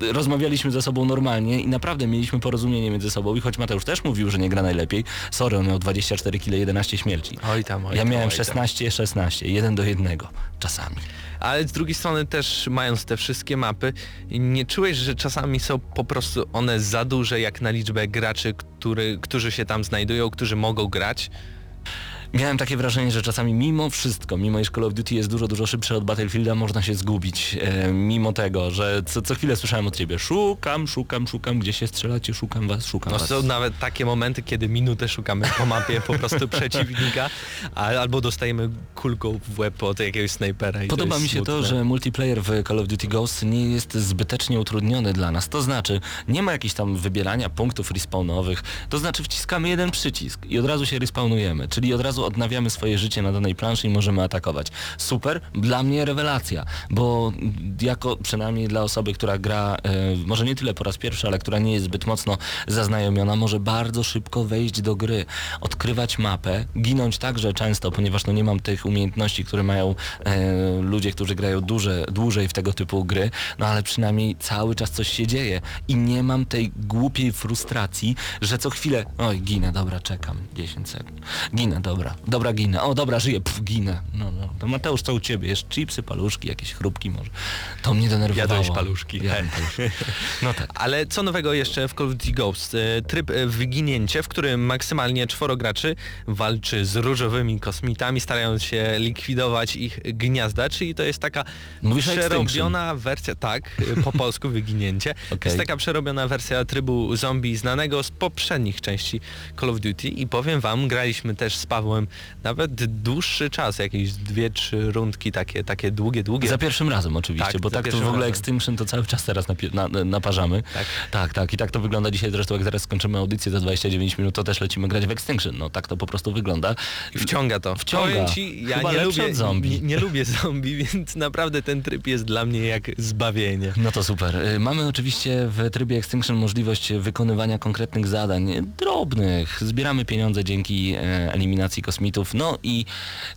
e, rozmawialiśmy ze sobą normalnie i naprawdę mieliśmy porozumienie między sobą i choć Mateusz też mówił, że nie gra najlepiej, sorry, on miał 24 kg 11 śmierci. Oj tam, oj Ja tam, miałem oj tam. 16-16, jeden do jednego, czasami. Ale z drugiej strony też mając te wszystkie mapy, nie czułeś, że czasami są po prostu one za duże jak na liczbę graczy, który, którzy się tam znajdują, którzy mogą grać? Miałem takie wrażenie, że czasami mimo wszystko, mimo iż Call of Duty jest dużo, dużo szybsze od Battlefielda, można się zgubić. E, mimo tego, że co, co chwilę słyszałem od ciebie, szukam, szukam, szukam, gdzie się strzelacie, szukam was, szukam No was. są nawet takie momenty, kiedy minutę szukamy po mapie po prostu [laughs] przeciwnika, a, albo dostajemy kulką w łeb od jakiegoś snajpera. I Podoba to mi się to, smutne. że multiplayer w Call of Duty Ghost nie jest zbytecznie utrudniony dla nas. To znaczy, nie ma jakichś tam wybierania punktów respawnowych. To znaczy, wciskamy jeden przycisk i od razu się respawnujemy, czyli od razu odnawiamy swoje życie na danej planszy i możemy atakować. Super, dla mnie rewelacja, bo jako przynajmniej dla osoby, która gra, e, może nie tyle po raz pierwszy, ale która nie jest zbyt mocno zaznajomiona, może bardzo szybko wejść do gry, odkrywać mapę, ginąć także często, ponieważ no nie mam tych umiejętności, które mają e, ludzie, którzy grają duże, dłużej w tego typu gry, no ale przynajmniej cały czas coś się dzieje i nie mam tej głupiej frustracji, że co chwilę, oj ginę, dobra, czekam, 10 sekund, ginę, dobra, dobra, ginę, o dobra, żyję, pff, ginę, no, no, to Mateusz, co u ciebie, jest chipsy, paluszki, jakieś chrupki może, to mnie denerwowało. Jadłeś paluszki. Jadłem paluszki. [laughs] No tak. Ale co nowego jeszcze w Call of Duty Ghost? E, Tryb e, wyginięcie, w którym maksymalnie czworo graczy walczy z różowymi kosmitami, starając się likwidować ich gniazda, czyli to jest taka Mówisz przerobiona wersja, tak, po [laughs] polsku wyginięcie. To Okej. jest taka przerobiona wersja trybu zombie znanego z poprzednich części Call of Duty i powiem wam, graliśmy też z Pawłem nawet dłuższy czas, jakieś dwie, trzy rundki takie, takie długie, długie. Za pierwszym razem oczywiście, Tak, bo tak to w ogóle razem. Extinction to cały czas teraz na, na, naparzamy. Tak. tak, tak. I tak to wygląda dzisiaj zresztą jak zaraz skończymy audycję za 29 minut, to też lecimy grać w Extinction. No tak to po prostu wygląda. I Wciąga to. Wciąga. Ci, ja Chyba nie lubię, zombie. Nie, nie lubię zombie, [laughs] więc naprawdę ten tryb jest dla mnie jak zbawienie. No to super. Y, Mamy oczywiście w trybie Extinction możliwość wykonywania konkretnych zadań, drobnych. Zbieramy pieniądze dzięki e, eliminacji kosmitów, no i,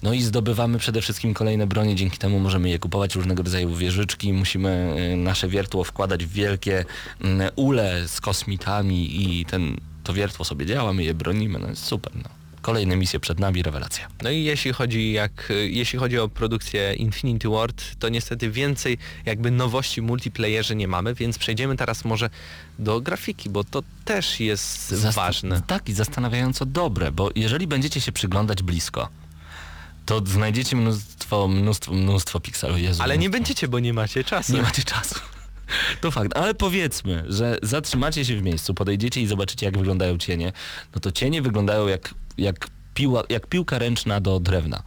no i zdobywamy przede wszystkim kolejne bronie, dzięki temu możemy je kupować, różnego rodzaju wieżyczki, musimy y, nasze wiertło wkładać w wielkie mm, ule z kosmitami i ten, to wiertło sobie działa, my je bronimy, no jest super. No. Kolejne misje przed nami, rewelacja. No i jeśli chodzi, jak, jeśli chodzi o produkcję Infinity Ward, to niestety więcej jakby nowości multiplayerze nie mamy, więc przejdziemy teraz może do grafiki, bo to też jest Zasta- ważne. Tak, i zastanawiająco dobre, bo jeżeli będziecie się przyglądać blisko, to znajdziecie mnóstwo, mnóstwo, mnóstwo pikseli. Jezu, Ale nie będziecie, bo nie macie czasu. Nie macie czasu. [laughs] To fakt, ale powiedzmy, że zatrzymacie się w miejscu, podejdziecie i zobaczycie jak wyglądają cienie, no to cienie wyglądają jak, jak, piła, jak piłka ręczna do drewna.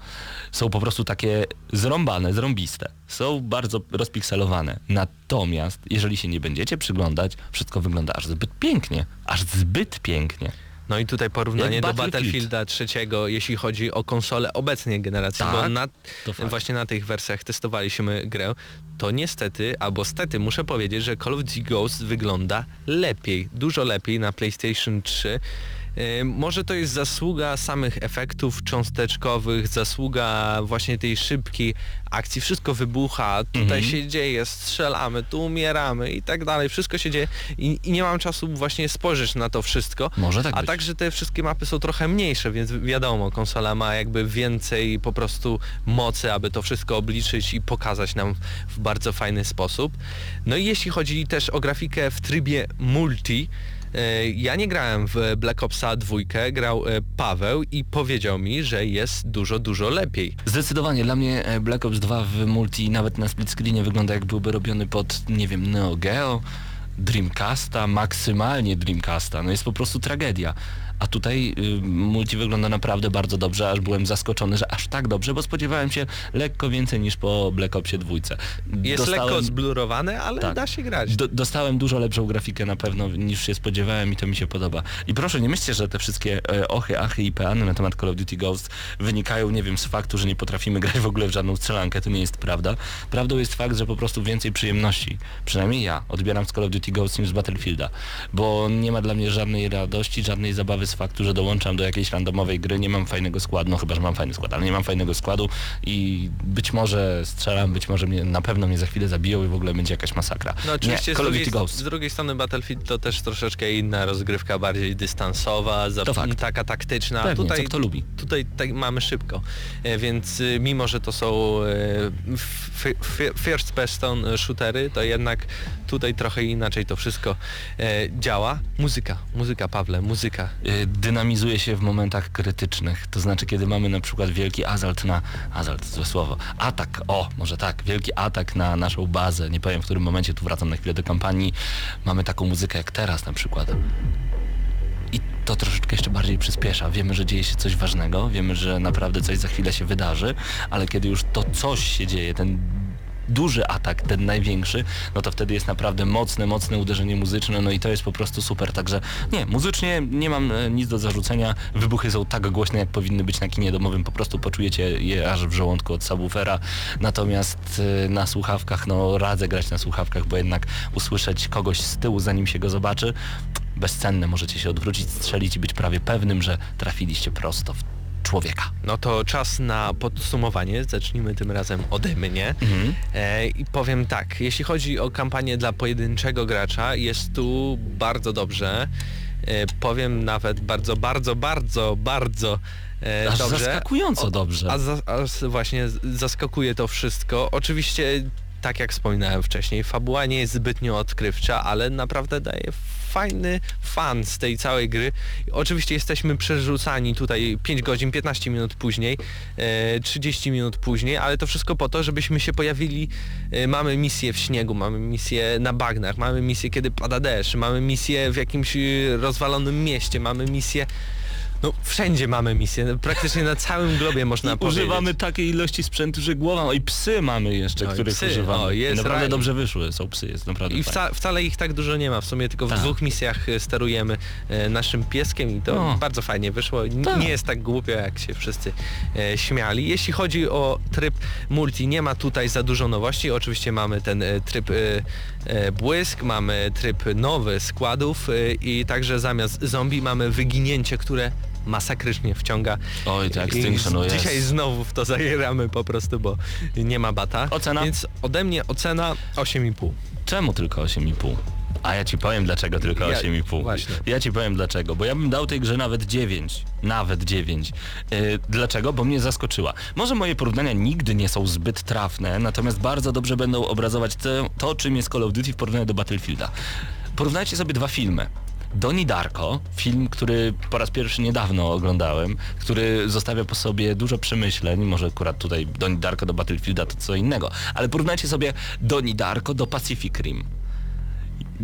Są po prostu takie zrąbane, zrąbiste. Są bardzo rozpikselowane. Natomiast jeżeli się nie będziecie przyglądać, wszystko wygląda aż zbyt pięknie. Aż zbyt pięknie. No i tutaj porównanie do Battlefield. Battlefielda trzeciego, jeśli chodzi o konsole obecnej generacji, bo Tak, na, to fakt. właśnie na tych wersjach testowaliśmy grę, to niestety, albo stety muszę powiedzieć, że Call of Duty Ghost wygląda lepiej, dużo lepiej na PlayStation 3. Yy, Może to jest zasługa samych efektów cząsteczkowych, zasługa właśnie tej szybkiej akcji, wszystko wybucha, tutaj Mhm. się dzieje, strzelamy, tu umieramy i tak dalej, wszystko się dzieje i, i nie mam czasu właśnie spojrzeć na to wszystko. Może tak A być. także te wszystkie mapy są trochę mniejsze, więc wiadomo, konsola ma jakby więcej po prostu mocy, aby to wszystko obliczyć i pokazać nam w bardzo fajny sposób. No i jeśli chodzi też o grafikę w trybie multi, ja nie grałem w Black Opsa 2, grał e, Paweł i powiedział mi, że jest dużo, dużo lepiej. Zdecydowanie dla mnie e, Black Ops 2 w multi nawet na split screenie wygląda jak byłby robiony pod, nie wiem, Neo Geo, Dreamcasta, maksymalnie Dreamcasta. No jest po prostu tragedia. A tutaj y, multi wygląda naprawdę bardzo dobrze, aż byłem zaskoczony, że aż tak dobrze, bo spodziewałem się lekko więcej niż po Black Opsie 2. Jest lekko zblurowane, ale Tak. da się grać. Do, dostałem dużo lepszą grafikę na pewno niż się spodziewałem i to mi się podoba. I proszę, nie myślcie, że te wszystkie e, ochy, achy i peany na temat Call of Duty Ghost wynikają, nie wiem, z faktu, że nie potrafimy [laughs] grać w ogóle w żadną strzelankę. To nie jest prawda. Prawdą jest fakt, że po prostu więcej przyjemności, przynajmniej ja, odbieram z Call of Duty Ghost niż z Battlefielda, bo nie ma dla mnie żadnej radości, żadnej zabawy z faktu, że dołączam do jakiejś randomowej gry, nie mam fajnego składu, no chyba, że mam fajny skład, ale nie mam fajnego składu i być może strzelam, być może mnie, na pewno mnie za chwilę zabiją i w ogóle będzie jakaś masakra. No oczywiście nie, z, Call of drugiej, Duty Ghost. z drugiej strony Battlefield to też troszeczkę inna rozgrywka, bardziej dystansowa, za, taka taktyczna. Pewnie, tutaj, kto lubi. Tutaj tak mamy szybko, e, więc y, mimo, że to są e, first person shootery, to jednak tutaj trochę inaczej to wszystko e, działa. Muzyka, muzyka Pawle, muzyka. Dynamizuje się w momentach krytycznych. To znaczy, kiedy mamy na przykład wielki azalt na... Azalt, złe słowo. Atak, o, może tak. Wielki atak na naszą bazę. Nie powiem, w którym momencie, tu wracam na chwilę do kampanii. Mamy taką muzykę jak teraz na przykład. I to troszeczkę jeszcze bardziej przyspiesza. Wiemy, że dzieje się coś ważnego, wiemy, że naprawdę coś za chwilę się wydarzy, ale kiedy już to coś się dzieje, ten duży atak, ten największy, no to wtedy jest naprawdę mocne, mocne uderzenie muzyczne, no i to jest po prostu super. Także nie, muzycznie nie mam e, nic do zarzucenia. Wybuchy są tak głośne, jak powinny być na kinie domowym, po prostu poczujecie je aż w żołądku od subwoofera. Natomiast e, na słuchawkach, no radzę grać na słuchawkach, bo jednak usłyszeć kogoś z tyłu, zanim się go zobaczy, bezcenne. Możecie się odwrócić, strzelić i być prawie pewnym, że trafiliście prosto w człowieka. No to czas na podsumowanie. Zacznijmy tym razem ode mnie. Mhm. E, I powiem tak, jeśli chodzi o kampanię dla pojedynczego gracza, jest tu bardzo dobrze. E, powiem nawet bardzo, bardzo, bardzo, bardzo e, dobrze. zaskakująco dobrze. A, za, a właśnie zaskakuje to wszystko. Oczywiście, tak jak wspominałem wcześniej, fabuła nie jest zbytnio odkrywcza, ale naprawdę daje fajny fan z tej całej gry. Oczywiście jesteśmy przerzucani tutaj 5 godzin, 15 minut później, e, 30 minut później, ale to wszystko po to, żebyśmy się pojawili. E, mamy misję w śniegu, mamy misję na bagnach, mamy misję kiedy pada deszcz, mamy misję w jakimś e, rozwalonym mieście, mamy misję no wszędzie mamy misję, praktycznie na całym globie można I powiedzieć. używamy takiej ilości sprzętu, że głowa, i psy mamy jeszcze, No których psy, używamy. o, jest I naprawdę raj. dobrze wyszły, są psy, jest naprawdę I wca, wcale ich tak dużo nie ma, w sumie tylko w Tak. dwóch misjach e, sterujemy e, naszym pieskiem i to No. bardzo fajnie wyszło. N- Tak. Nie jest tak głupio, jak się wszyscy e, śmiali. Jeśli chodzi o tryb multi, nie ma tutaj za dużo nowości. Oczywiście mamy ten e, tryb błysk, mamy tryb nowy składów i także zamiast zombie mamy wyginięcie, które masakrycznie wciąga. Oj, I Extinction, jest. Dzisiaj znowu w to zajramy po prostu, bo nie ma bata. Ocena? Więc ode mnie ocena 8,5. Czemu tylko 8,5? A ja ci powiem dlaczego tylko Ja- 8,5. właśnie. Ja ci powiem dlaczego, bo ja bym dał tej grze nawet 9. Nawet 9. Yy, dlaczego? Bo mnie zaskoczyła. Może moje porównania nigdy nie są zbyt trafne, natomiast bardzo dobrze będą obrazować to, to czym jest Call of Duty w porównaniu do Battlefielda. Porównajcie sobie dwa filmy. Doni Darko, film, który po raz pierwszy niedawno oglądałem, który zostawia po sobie dużo przemyśleń, może akurat tutaj Doni Darko do Battlefielda to co innego, ale porównajcie sobie Doni Darko do Pacific Rim.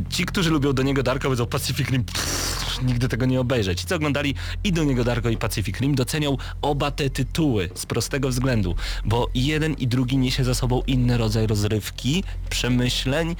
Ci, którzy lubią do niego Darko, powiedzą Pacific Rim, pff, nigdy tego nie obejrzę. Ci, co oglądali i do niego Darko i Pacific Rim, docenią oba te tytuły z prostego względu, bo jeden i drugi niesie za sobą inny rodzaj rozrywki, przemyśleń,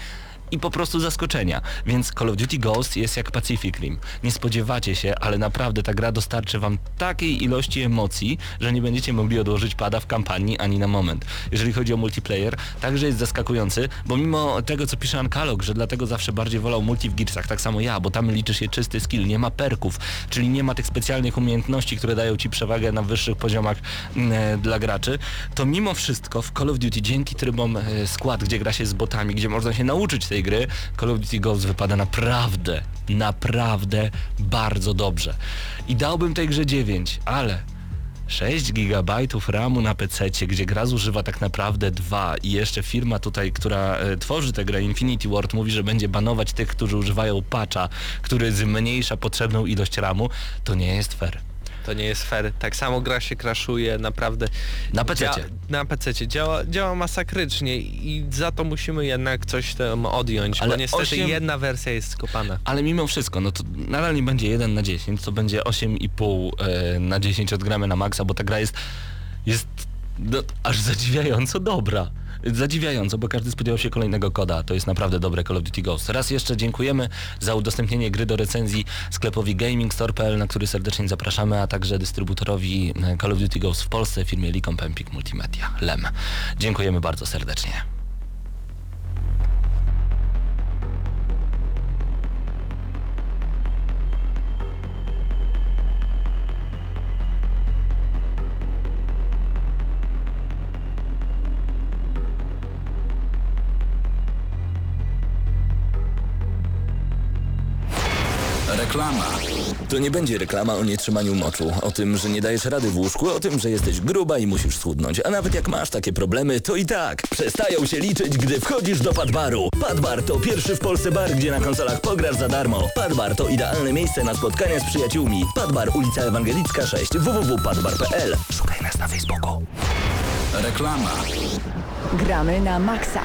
i po prostu zaskoczenia. Więc Call of Duty Ghost jest jak Pacific Rim. Nie spodziewacie się, ale naprawdę ta gra dostarczy wam takiej ilości emocji, że nie będziecie mogli odłożyć pada w kampanii ani na moment. Jeżeli chodzi o multiplayer, także jest zaskakujący, bo mimo tego, co pisze Ankalog, że dlatego zawsze bardziej wolał multi w Gearsach, tak samo ja, bo tam liczy się czysty skill, nie ma perków, czyli nie ma tych specjalnych umiejętności, które dają ci przewagę na wyższych poziomach mm, e, dla graczy, to mimo wszystko w Call of Duty dzięki trybom e, skład, gdzie gra się z botami, gdzie można się nauczyć tej gry, Call of Duty Ghost wypada naprawdę, naprawdę bardzo dobrze. I dałbym tej grze 9, ale 6 GB RAMu na PC, gdzie gra zużywa tak naprawdę 2 i jeszcze firma tutaj, która e, tworzy tę grę Infinity Ward mówi, że będzie banować tych, którzy używają patcha, który zmniejsza potrzebną ilość RAMu, to nie jest fair. To nie jest fair. Tak samo gra się kraszuje naprawdę. Na PC-cie. Dzia- na PC działa, działa masakrycznie i za to musimy jednak coś tam odjąć, Ale bo niestety osiem- jedna wersja jest skopana. Ale mimo wszystko, no to nadal nie będzie 1 na 10, to będzie 8,5 e, na 10 odgramy na maksa, bo ta gra jest, jest no, aż zadziwiająco dobra. Zadziwiająco, bo każdy spodziewał się kolejnego koda. To jest naprawdę dobre Call of Duty Ghost. Raz jeszcze dziękujemy za udostępnienie gry do recenzji sklepowi gamingstore.pl, na który serdecznie zapraszamy, a także dystrybutorowi Call of Duty Ghost w Polsce, firmie Licom Empik Multimedia, LEM. Dziękujemy bardzo serdecznie. Reklama. To nie będzie reklama o nietrzymaniu moczu, o tym, że nie dajesz rady w łóżku, o tym, że jesteś gruba i musisz schudnąć. A nawet jak masz takie problemy, to i tak przestają się liczyć, gdy wchodzisz do Padbaru. Padbar to pierwszy w Polsce bar, gdzie na konsolach pograsz za darmo. Padbar to idealne miejsce na spotkania z przyjaciółmi. Padbar, ulica Ewangelicka 6, www.padbar.pl. Szukaj nas na Facebooku. Reklama. Gramy na maksa.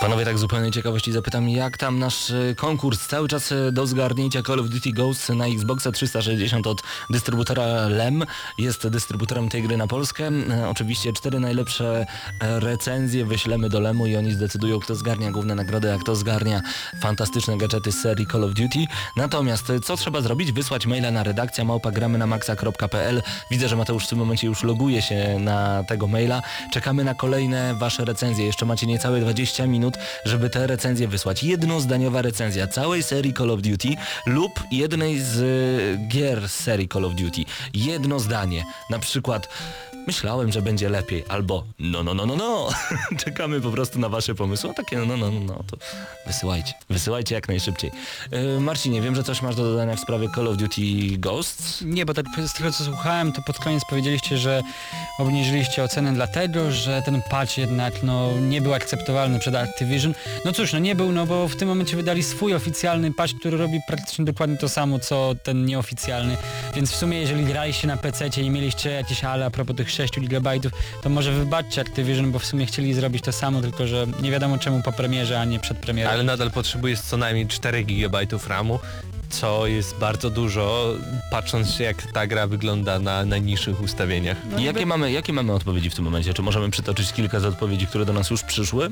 Panowie, tak zupełnie ciekawości zapytam, jak tam nasz e, konkurs cały czas e, do zgarnięcia Call of Duty Ghosts na Xboxa 360 od dystrybutora LEM. Jest dystrybutorem tej gry na Polskę. E, Oczywiście cztery najlepsze recenzje wyślemy do LEMu i oni zdecydują, kto zgarnia główne nagrody, a kto zgarnia fantastyczne gadżety z serii Call of Duty. Natomiast co trzeba zrobić? Wysłać maila na redakcja małpagramy na maxa.pl. Widzę, że Mateusz w tym momencie już loguje się na tego maila. Czekamy na kolejne wasze recenzje. Jeszcze macie niecałe 20 minut, żeby te recenzje wysłać. Jednozdaniowa recenzja całej serii Call of Duty lub jednej z e, gier serii Call of Duty. Jedno zdanie. Na przykład myślałem, że będzie lepiej albo no no no no no. [laughs] Czekamy po prostu na wasze pomysły. A takie no no no no no to wysyłajcie. Wysyłajcie jak najszybciej. E, Marcinie, wiem, że coś masz do dodania w sprawie Call of Duty Ghosts. Nie, bo tak z tego co słuchałem, to pod koniec powiedzieliście, że obniżyliście ocenę dlatego, że ten patch jednak no, nie był akceptowalny przed Activision. No cóż, no nie był, no bo w tym momencie wydali swój oficjalny patch, który robi praktycznie dokładnie to samo, co ten nieoficjalny. Więc w sumie jeżeli graliście na PC i mieliście jakieś ale a propos tych 6 GB, to może wybaczcie Activision, bo w sumie chcieli zrobić to samo, tylko że nie wiadomo czemu po premierze, a nie przed premierą. Ale nadal potrzebujesz co najmniej 4 GB RAMu, co jest bardzo dużo, patrząc jak ta gra wygląda na najniższych ustawieniach. No jakie, niby- mamy, jakie mamy odpowiedzi w tym momencie? Czy możemy przytoczyć kilka z odpowiedzi, które do nas już przyszły?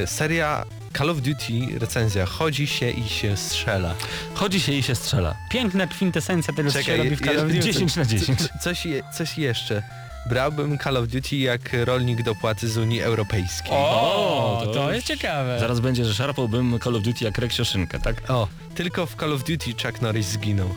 Yy, seria Call of Duty recenzja chodzi się i się strzela. Chodzi się i się strzela. Piękna kwintesencja tego, co się Czekaj, robi w Call of Duty. 10 na 10. Co- Coś, je, coś jeszcze. Brałbym Call of Duty jak rolnik dopłaty z Unii Europejskiej. O, to to jest ciekawe. Zaraz będzie, że szarpałbym Call of Duty jak Reksioszynkę, tak? O, tylko w Call of Duty Chuck Norris zginął.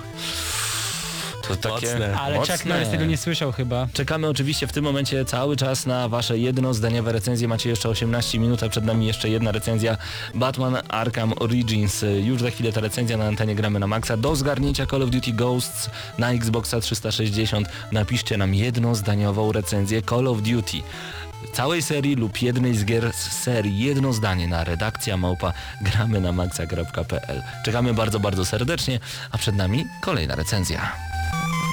To takie Mocne. Ale mocne. Chuck Norris tego nie słyszał chyba. Czekamy oczywiście w tym momencie cały czas na wasze jednozdaniowe recenzje. Macie jeszcze 18 minut, a przed nami jeszcze jedna recenzja Batman Arkham Origins. Już za chwilę ta recenzja na antenie gramy na maksa. Do zgarnięcia Call of Duty Ghosts na Xboxa 360 napiszcie nam jednozdaniową recenzję Call of Duty całej serii lub jednej z gier z serii. Jedno zdanie na redakcja małpa gramy na maxa.pl. Czekamy bardzo, bardzo serdecznie, a przed nami kolejna recenzja. you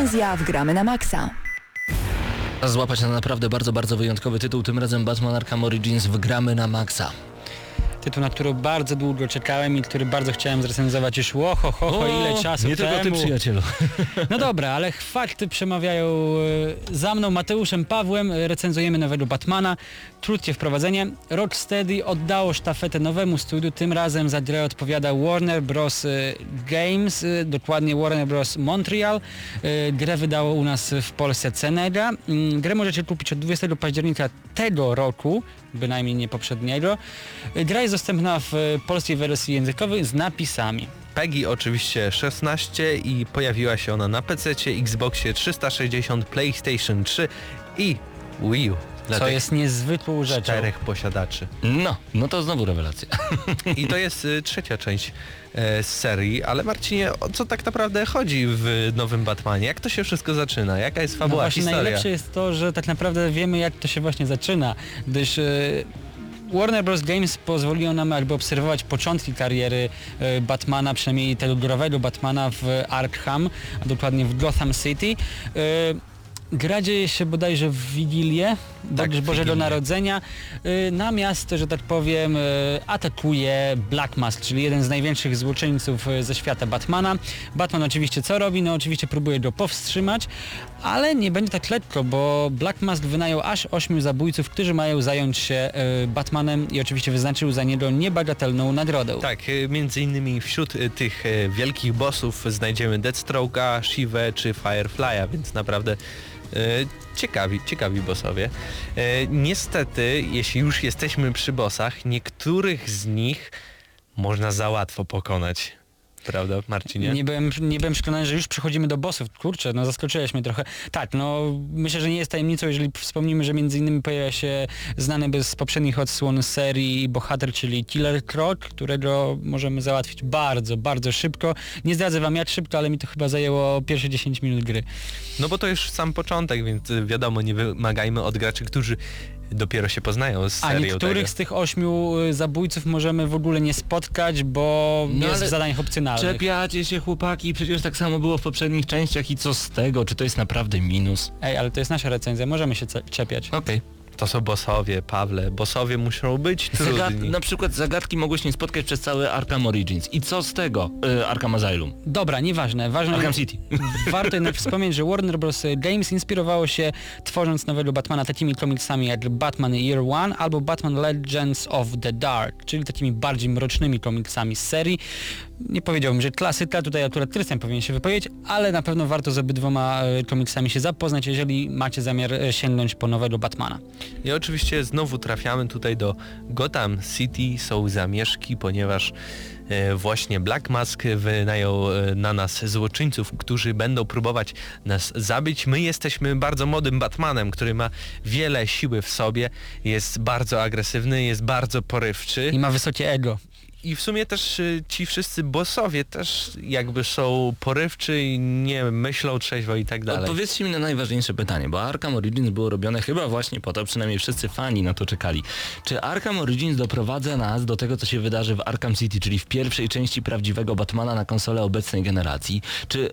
Recenzja w Gramy na. Czas złapać na naprawdę bardzo, bardzo wyjątkowy tytuł, tym razem Batman Arkham Origins w gramy na maksa. Tytuł, na który bardzo długo czekałem i który bardzo chciałem zrecenzować już łoho, ho, ho, ile czasu Nie tylko ty temu. przyjacielu. No dobra, ale fakty przemawiają e, za mną, Mateuszem Pawłem, e, recenzujemy nowego Batmana. Krótkie wprowadzenie. Rocksteady oddało sztafetę nowemu studiu, tym razem za grę odpowiada Warner Bros. e, Games, dokładnie Warner Bros. Montreal. Grę wydało u nas w Polsce Cenega. Mm, Grę możecie kupić od 20 października tego roku, bynajmniej nie poprzedniego. Gra jest dostępna w polskiej wersji językowej z napisami. PEGI oczywiście 16 i pojawiła się ona na PC, Xboxie 360, PlayStation 3 i Wii U. Dla Co tych jest niezwykłą rzeczą. czterech posiadaczy. No, no to znowu rewelacja. [laughs] I to jest y, trzecia część e, z serii, ale Marcinie, o co tak naprawdę chodzi w nowym Batmanie? Jak to się wszystko zaczyna? Jaka jest No fabuła, właśnie historia? najlepsze jest to, że tak naprawdę wiemy jak to się właśnie zaczyna, gdyż e, Warner Bros. Games pozwoliło nam jakby obserwować początki kariery e, Batmana, przynajmniej tego growego Batmana w Arkham, a dokładnie w Gotham City. Gra dzieje się bodajże w Wigilię, Tak, Bożego. Narodzenia. Y, Na miasto, że tak powiem, y, atakuje Black Mask, czyli jeden z największych złoczyńców y, ze świata Batmana. Batman oczywiście co robi? No oczywiście próbuje go powstrzymać, ale nie będzie tak lekko, bo Black Mask wynajął aż ośmiu zabójców, którzy mają zająć się Batmanem i oczywiście wyznaczył za niego niebagatelną nagrodę. Tak, między innymi wśród tych wielkich bossów znajdziemy Deathstroke'a, Shivę czy Firefly'a, więc naprawdę ciekawi, ciekawi bossowie. Y, niestety, jeśli już jesteśmy przy bossach, niektórych z nich można za łatwo pokonać. Prawda, Marcinie? Nie byłem, nie byłem przekonany, że już przechodzimy do bossów. Kurczę, no zaskoczyłeś mnie trochę. Tak, no myślę, że nie jest tajemnicą, jeżeli wspomnimy, że między innymi pojawia się znany bez poprzednich odsłon serii bohater, czyli Killer Croc, którego możemy załatwić bardzo, bardzo szybko. Nie zdradzę wam jak szybko, ale mi to chyba zajęło pierwsze 10 minut gry. No bo to już sam początek, więc y, wiadomo, nie wymagajmy od graczy, którzy dopiero się poznają z A serią niektórych tego. z tych ośmiu y, zabójców możemy w ogóle nie spotkać, bo No jest w zadaniach opcjonalnych. Czepiacie się chłopaki, przecież tak samo było w poprzednich częściach i co z tego? Czy to jest naprawdę minus? Ej, ale to jest nasza recenzja, możemy się czepiać. Okej. To są bossowie, Pawle. Bossowie muszą być Zagad- trudni. na przykład zagadki mogłeś nie spotkać przez cały Arkham Origins. I co z tego? Y, Arkham Asylum. Dobra, nieważne. Ważne Arkham City. [laughs] Warto jednak wspomnieć, że Warner Bros. Games inspirowało się tworząc nowego Batmana takimi komiksami jak Batman Year One albo Batman Legends of the Dark, czyli takimi bardziej mrocznymi komiksami z serii. Nie powiedziałbym, że klasyka, tutaj akurat Trystian powinien się wypowiedzieć, ale na pewno warto z obydwoma e, komiksami się zapoznać, jeżeli macie zamiar e, sięgnąć po nowego Batmana. I oczywiście znowu trafiamy tutaj do Gotham City, są zamieszki, ponieważ e, właśnie Black Mask wynajął na nas złoczyńców, którzy będą próbować nas zabić. My jesteśmy bardzo młodym Batmanem, który ma wiele siły w sobie, jest bardzo agresywny, jest bardzo porywczy. I ma wysokie ego. I w sumie też y, ci wszyscy bossowie też jakby są porywczy i nie myślą trzeźwo i tak dalej. Odpowiedzcie mi na najważniejsze pytanie, bo Arkham Origins było robione chyba właśnie po to, przynajmniej wszyscy fani na to czekali. Czy Arkham Origins doprowadza nas do tego, co się wydarzy w Arkham City, czyli w pierwszej części prawdziwego Batmana na konsolę obecnej generacji? Czy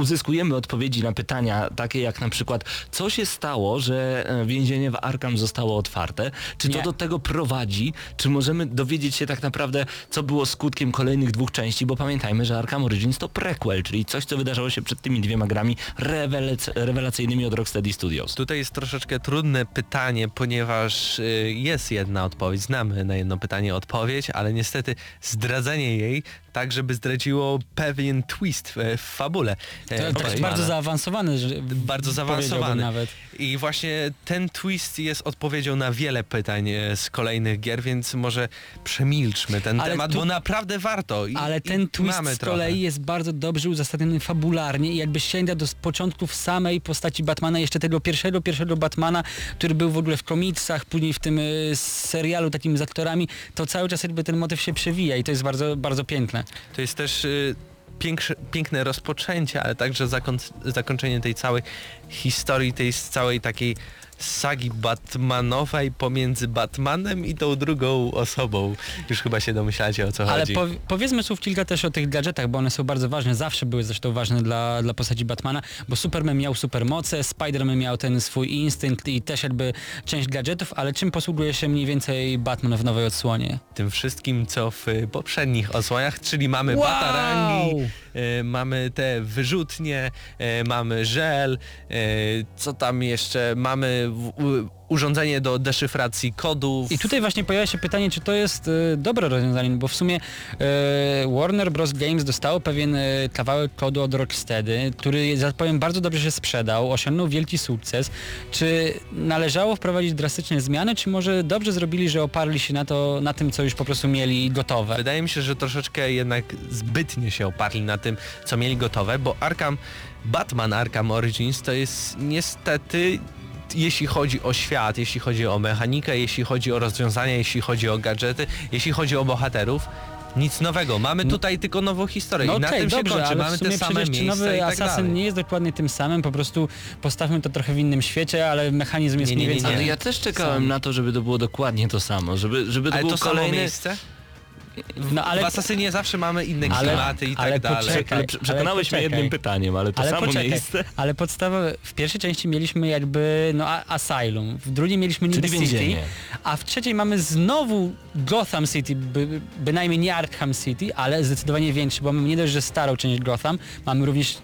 uzyskujemy odpowiedzi na pytania takie jak na przykład, co się stało, że e, więzienie w Arkham zostało otwarte? Czy to Nie. do tego prowadzi? Czy możemy dowiedzieć się tak naprawdę, co było skutkiem kolejnych dwóch części? Bo pamiętajmy, że Arkham Origins to prequel, czyli coś, co wydarzało się przed tymi dwiema grami rewelac- rewelacyjnymi od Rocksteady Studios. Tutaj jest troszeczkę trudne pytanie, ponieważ y, jest jedna odpowiedź, znamy na jedno pytanie odpowiedź, ale niestety zdradzenie jej tak, żeby zdradziło pewien twist w, fabule. To, e, to jest Batmana. bardzo zaawansowany, że bardzo zaawansowany. nawet. I właśnie ten twist jest odpowiedzią na wiele pytań e, z kolejnych gier, więc może przemilczmy ten Ale temat, tu- bo naprawdę warto. I, Ale ten twist mamy z trochę. kolei jest bardzo dobrze uzasadniony fabularnie i jakby sięga do początków samej postaci Batmana, jeszcze tego pierwszego, pierwszego Batmana, który był w ogóle w komiksach, później w tym y, serialu takim z aktorami, to cały czas jakby ten motyw się przewija i to jest bardzo, bardzo piękne. To jest też y, piękne rozpoczęcie, ale także zakon- zakończenie tej całej historii, tej całej takiej sagi Batmanowej pomiędzy Batmanem i tą drugą osobą. Już chyba się domyślacie o co Ale chodzi. po, powiedzmy słów kilka też o tych gadżetach, bo one są bardzo ważne, zawsze były zresztą ważne dla, dla postaci Batmana, bo Superman miał supermoce, Spider-Man miał ten swój instynkt i też jakby część gadżetów, ale czym posługuje się mniej więcej Batman w nowej odsłonie? Tym wszystkim, co w poprzednich odsłoniach, czyli mamy Wow! batarangi, mamy te wyrzutnie, y, mamy żel, y, co tam jeszcze, mamy urządzenie do deszyfracji kodów. I tutaj właśnie pojawia się pytanie, czy to jest e, dobre rozwiązanie, bo w sumie e, Warner Bros. Games dostało pewien e, kawałek kodu od Rocksteady, który, powiem, bardzo dobrze się sprzedał, osiągnął wielki sukces. Czy należało wprowadzić drastyczne zmiany, czy może dobrze zrobili, że oparli się na, to, na tym, co już po prostu mieli gotowe? Wydaje mi się, że troszeczkę jednak zbytnie się oparli na tym, co mieli gotowe, bo Arkham, Batman Arkham Origins to jest niestety jeśli chodzi o świat, jeśli chodzi o mechanikę, jeśli chodzi o rozwiązania, jeśli chodzi o gadżety, jeśli chodzi o bohaterów, nic nowego. Mamy tutaj tylko nową historię No i na tym się dobrze, kończy. ale Mamy te same przecież miejsca nowy i tak Assassin dalej. nie jest dokładnie tym samym, po prostu postawmy to trochę w innym świecie, ale mechanizm jest Nie, nie, mniej nie, więcej... nie. Ale ja też czekałem Sam. na to, żeby to było dokładnie to samo, żeby, żeby to Ale był to samo kolejny... miejsce? W, No, ale- w Asasynie zawsze mamy inne Ale- klimaty i ale tak dalej. poczekaj. Ale prze- przekonałeś mnie poczekaj. jednym pytaniem, ale to ale samo poczekaj, miejsce. ale podstawa, w pierwszej części mieliśmy jakby no Asylum, w drugiej mieliśmy Niby Czyli City, więzienie. a w trzeciej mamy znowu Gotham City, by, bynajmniej nie Arkham City, ale zdecydowanie większy, bo mamy nie dość, że starą część Gotham, mamy również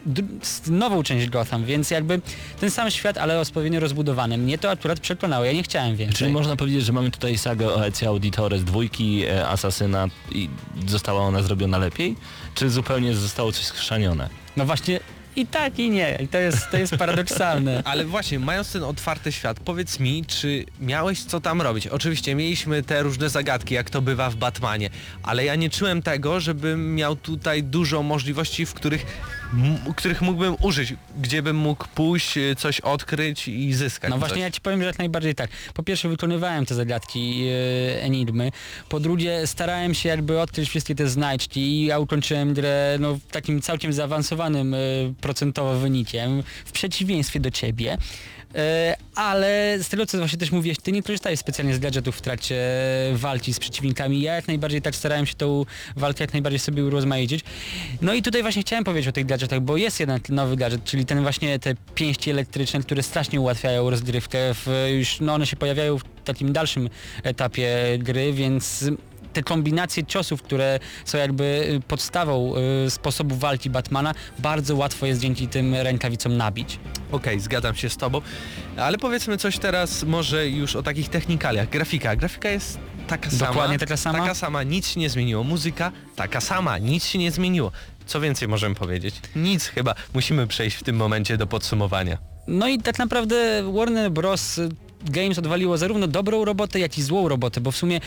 nową część Gotham, więc jakby ten sam świat, ale odpowiednio rozbudowany. Mnie to akurat przekonało, ja nie chciałem więcej. Czyli można powiedzieć, że mamy tutaj sagę o Ezio Auditore z dwójki e, Asasyna i została ona zrobiona lepiej? Czy zupełnie zostało coś skrzanione? No właśnie i tak i nie, i to jest, to jest paradoksalne. [laughs] Ale właśnie, mając ten otwarty świat, powiedz mi, czy miałeś co tam robić? Oczywiście mieliśmy te różne zagadki, jak to bywa w Batmanie, ale ja nie czułem tego, żebym miał tutaj dużo możliwości, w których, których mógłbym użyć, gdzie bym mógł pójść, y, coś odkryć i zyskać. No właśnie coś. ja ci powiem, że jak najbardziej tak. Po pierwsze wykonywałem te zagadki e, Enigmy, po drugie starałem się jakby odkryć wszystkie te znajdźki i ja ukończyłem grę no, takim całkiem zaawansowanym e, procentowo wynikiem, w przeciwieństwie do ciebie. E, ale z tego co właśnie też mówiłeś, ty nie korzystałeś specjalnie z gadżetów w trakcie walki z przeciwnikami. Ja jak najbardziej tak starałem się tą walkę jak najbardziej sobie urozmaicić. No i tutaj właśnie chciałem powiedzieć o tych gadżetach, bo jest jeden nowy gadżet, czyli ten właśnie te pięści elektryczne, które strasznie ułatwiają rozgrywkę. W, już no one się pojawiają w takim dalszym etapie gry, więc te kombinacje ciosów, które są jakby y, podstawą y, sposobu walki Batmana, bardzo łatwo jest dzięki tym rękawicom nabić. Okej, zgadzam się z tobą, ale powiedzmy coś teraz może już o takich technikaliach. Grafika. Grafika jest taka sama. Dokładnie taka sama? Taka sama, nic się nie zmieniło. Muzyka taka sama, nic się nie zmieniło. Co więcej możemy powiedzieć? Nic chyba. Musimy przejść w tym momencie do podsumowania. No i tak naprawdę Warner Bros. Games odwaliło zarówno dobrą robotę, jak i złą robotę, bo w sumie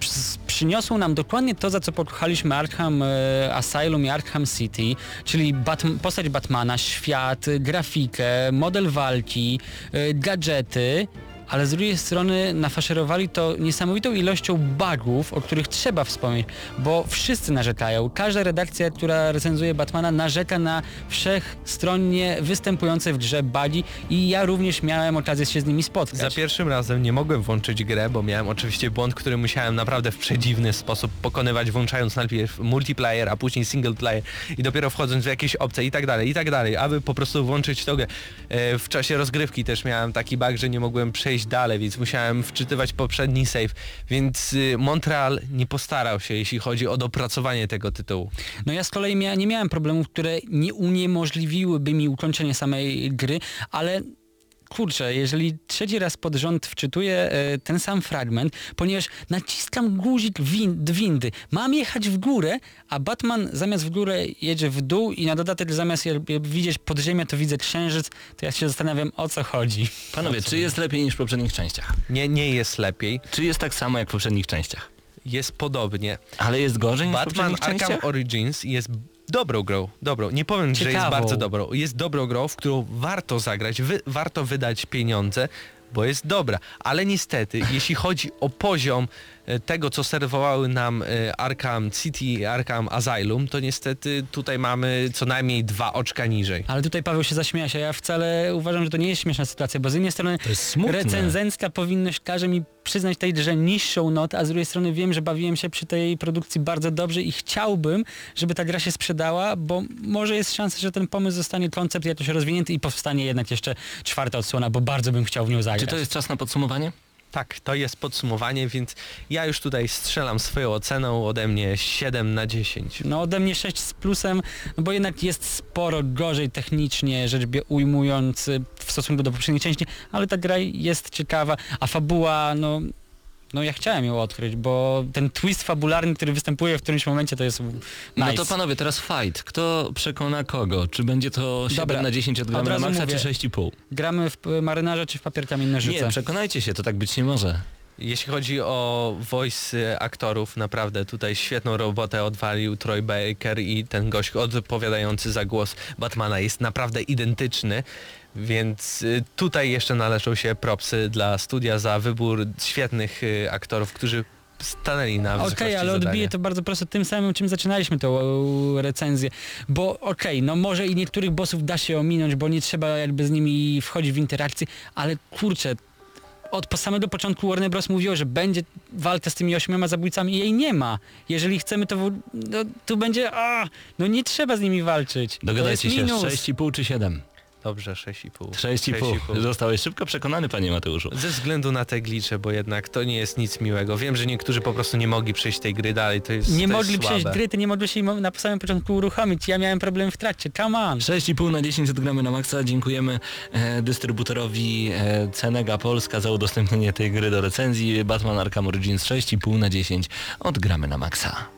przy- przyniosło nam dokładnie to, za co pokochaliśmy Arkham e, Asylum i Arkham City, czyli Batm- postać Batmana, świat, grafikę, model walki, e, gadżety, ale z drugiej strony nafaszerowali to niesamowitą ilością bugów, o których trzeba wspomnieć, bo wszyscy narzekają. Każda redakcja, która recenzuje Batmana narzeka na wszechstronnie występujące w grze bugi i ja również miałem okazję się z nimi spotkać. Za pierwszym razem nie mogłem włączyć grę, bo miałem oczywiście błąd, który musiałem naprawdę w przedziwny sposób pokonywać, włączając najpierw multiplayer, a później single player i dopiero wchodząc w jakieś opcje i tak dalej, i tak dalej, aby po prostu włączyć to grę. E, W czasie rozgrywki też miałem taki bug, że nie mogłem przejść dalej, więc musiałem wczytywać poprzedni save, więc y, Montreal nie postarał się, jeśli chodzi o dopracowanie tego tytułu. No ja z kolei mia nie miałem problemów, które nie uniemożliwiłyby mi ukończenie samej gry, ale kurczę, jeżeli trzeci raz pod rząd wczytuję e, ten sam fragment, ponieważ naciskam guzik win windy, mam jechać w górę, a Batman zamiast w górę jedzie w dół i na dodatek zamiast je, je widzieć podziemia, to widzę księżyc, to ja się zastanawiam o co chodzi. Panowie, czy jest lepiej niż w poprzednich częściach? Nie, nie jest lepiej, Czy jest tak samo jak w poprzednich częściach? jest podobnie. Ale jest gorzej niż w Batman poprzednich Arkham częściach? Origins jest dobrą grą, dobrą. Nie powiem, że jest Ciekawą. bardzo dobrą. Jest dobrą grą, w którą warto zagrać, wy, warto wydać pieniądze, bo jest dobra. Ale niestety, jeśli chodzi o poziom tego, co serwowały nam e, Arkham City i Arkham Asylum, to niestety tutaj mamy co najmniej dwa oczka niżej. Ale tutaj Paweł się zaśmiała się, ja wcale uważam, że to nie jest śmieszna sytuacja, bo z jednej strony recenzencka powinność każe mi przyznać tej grze niższą notę, a z drugiej strony wiem, że bawiłem się przy tej produkcji bardzo dobrze i chciałbym, żeby ta gra się sprzedała, bo może jest szansa, że ten pomysł zostanie koncept jakoś rozwinięty i powstanie jednak jeszcze czwarta odsłona, bo bardzo bym chciał w nią zagrać. Czy to jest czas na podsumowanie? Tak, to jest podsumowanie, więc ja już tutaj strzelam swoją oceną ode mnie 7 na 10. No ode mnie 6 z plusem, no bo jednak jest sporo gorzej technicznie, rzecz ujmując y, w stosunku do poprzedniej części, ale ta gra jest ciekawa, a fabuła, no, no ja chciałem ją odkryć, bo ten twist fabularny, który występuje w którymś momencie to jest nice. No to panowie, teraz fight. Kto przekona kogo? Czy będzie to 7 Dobra, na 10 od gramy na maksa, mówię. czy 6,5? Gramy w marynarza czy w papier kamień nożyce? Nie, przekonajcie się, to tak być nie może. Jeśli chodzi o voice aktorów, naprawdę tutaj świetną robotę odwalił Troy Baker i ten gość odpowiadający za głos Batmana jest naprawdę identyczny, więc y, tutaj jeszcze należą się propsy dla studia za wybór świetnych y, aktorów, którzy stanęli na Okej, wysokości ale zadania. odbiję to bardzo prosto tym samym, czym zaczynaliśmy tą e, recenzję. Bo okej, no może i niektórych bossów da się ominąć, bo nie trzeba jakby z nimi wchodzić w interakcję, ale kurczę, od po samego początku Warner Bros. mówiło, że będzie walka z tymi ośmioma zabójcami i jej nie ma. Jeżeli chcemy to, no, tu będzie, a, no nie trzeba z nimi walczyć. Dogadajcie się, jest minus. 6,5 czy 7? Dobrze, 6,5. 6,5. Zostałeś szybko przekonany, panie Mateuszu. Ze względu na te glicze, bo jednak to nie jest nic miłego. Wiem, że niektórzy po prostu nie mogli przejść tej gry dalej, to jest Nie to mogli jest przejść słabe. gry, to nie mogli się im na samym początku uruchomić. Ja miałem problem w trakcie, come on. 6,5 na 10 odgramy na maksa. Dziękujemy e, dystrybutorowi e, Cenega Polska za udostępnienie tej gry do recenzji. Batman Arkham Origins 6,5 na 10 odgramy na maksa.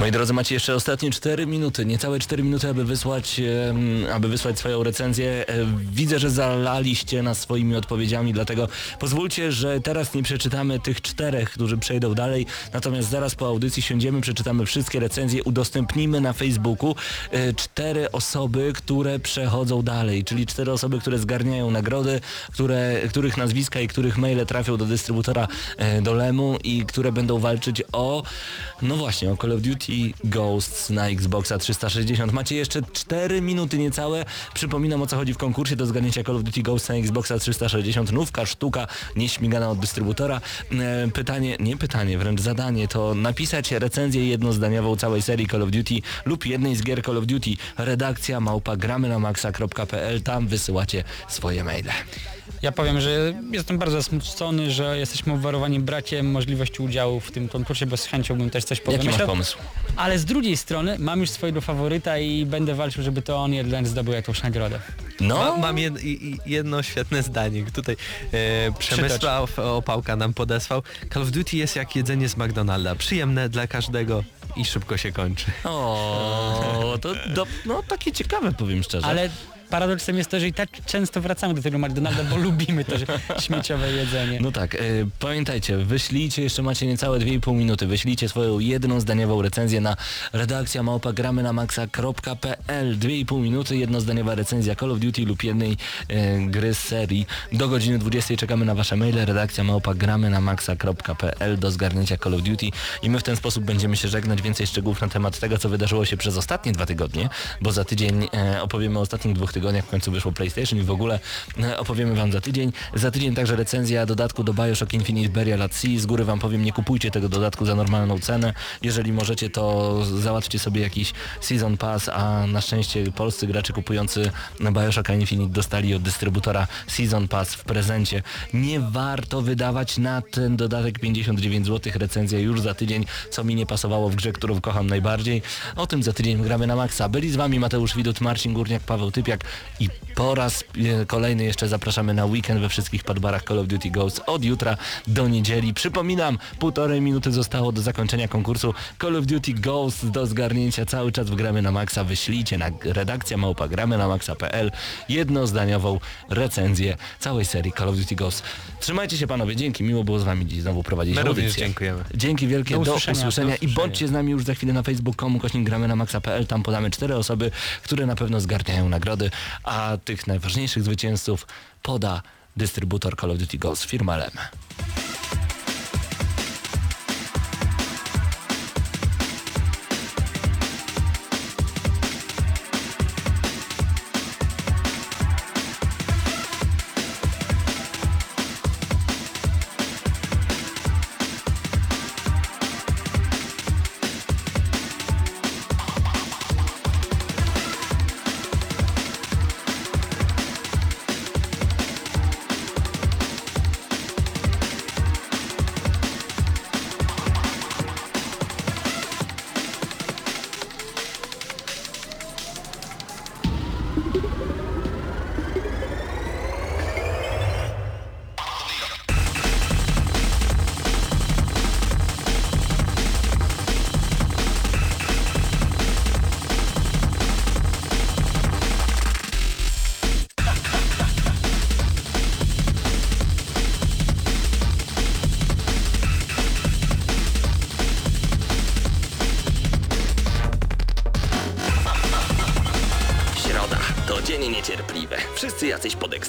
Moi drodzy, macie jeszcze ostatnie 4 minuty, niecałe 4 minuty, aby wysłać, aby wysłać swoją recenzję. E, Widzę, że zalaliście nas swoimi odpowiedziami, dlatego pozwólcie, że teraz nie przeczytamy tych czterech, którzy przejdą dalej, natomiast zaraz po audycji siądziemy, przeczytamy wszystkie recenzje, udostępnimy na Facebooku e, cztery osoby, które przechodzą dalej, czyli cztery osoby, które zgarniają nagrody, które, których nazwiska i których maile trafią do dystrybutora e, do Lemu i które będą walczyć o, no właśnie, o Call of Duty Ghosts na Xboxa 360. Macie jeszcze 4 minuty niecałe. Przypominam o co chodzi w konkursie do zgarnięcia Call of Duty Ghosts na Xboxa 360. Nówka, sztuka, nieśmigana od dystrybutora. E, Pytanie, nie pytanie, wręcz zadanie to napisać recenzję jednozdaniową całej serii Call of Duty lub jednej z gier Call of Duty. Redakcja małpa gramy na maxa.pl. Tam wysyłacie swoje maile. Ja powiem, że jestem bardzo zasmucony, że jesteśmy obwarowani brakiem możliwości udziału w tym konkursie, bo z chęcią bym też coś Jaki masz pomysł? Ale z drugiej strony mam już swojego faworyta i będę walczył, żeby to on jednak zdobył jakąś nagrodę. No, Ma, mam jed, jedno świetne zdanie. Tutaj e, Przemysław Opałka nam podesłał. Call of Duty jest jak jedzenie z McDonalda. Przyjemne dla każdego i szybko się kończy. o, to do, no takie ciekawe powiem szczerze. Ale paradoksem jest to, że i tak często wracamy do tego McDonalda, bo [laughs] lubimy to że śmieciowe jedzenie. No tak, e, pamiętajcie, wyślijcie, jeszcze macie niecałe 2,5 minuty, wyślijcie swoją jedną zdaniową recenzję na redakcja małpa gramy na maxa.pl 2,5 minuty, jednozdaniowa recenzja Call of Duty lub jednej e, gry z serii. Do godziny 20 czekamy na wasze maile, redakcja małpa gramy na maxa.pl do zgarnięcia Call of Duty i my w ten sposób będziemy się żegnać. Więcej szczegółów na temat tego, co wydarzyło się przez ostatnie dwa tygodnie, bo za tydzień e, opowiemy o ostatnich dwóch tygodniach, w końcu wyszło PlayStation i w ogóle e, opowiemy wam za tydzień. Za tydzień także recenzja dodatku do Bioshock Infinite Burial at. Z góry wam powiem, nie kupujcie tego dodatku za normalną cenę. Jeżeli możecie, to załatwcie sobie jakiś Season Pass, a na szczęście polscy gracze kupujący Bioshock Infinite dostali od dystrybutora Season Pass w prezencie. Nie warto wydawać na ten dodatek 59 zł. Recenzja już za tydzień, co mi nie pasowało w grze, którą kocham najbardziej. O tym za tydzień gramy na maksa. Byli z wami Mateusz Widut, Marcin Górniak, Paweł Typiak i po raz kolejny jeszcze zapraszamy na weekend we wszystkich padbarach Call of Duty Ghosts od jutra do niedzieli. Przypominam, półtorej minuty zostało do zakończenia konkursu Call of Duty Ghosts do zgarnięcia. Cały czas w gramy na maksa. Wyślijcie na redakcja małpa gramy na maxa.pl jednozdaniową recenzję całej serii Call of Duty Ghosts. Trzymajcie się panowie, dzięki. Miło było z wami dziś znowu prowadzić My audycję. dziękujemy. Dzięki wielkie, Do do usłyszenia. usłyszenia, Do i usłyszenia. bądźcie z nami już za chwilę na facebook.com kośnik gramy na maxa.pl, tam podamy cztery osoby, które na pewno zgarniają nagrody, a tych najważniejszych zwycięzców poda dystrybutor Call of Duty Ghosts, firma LEM.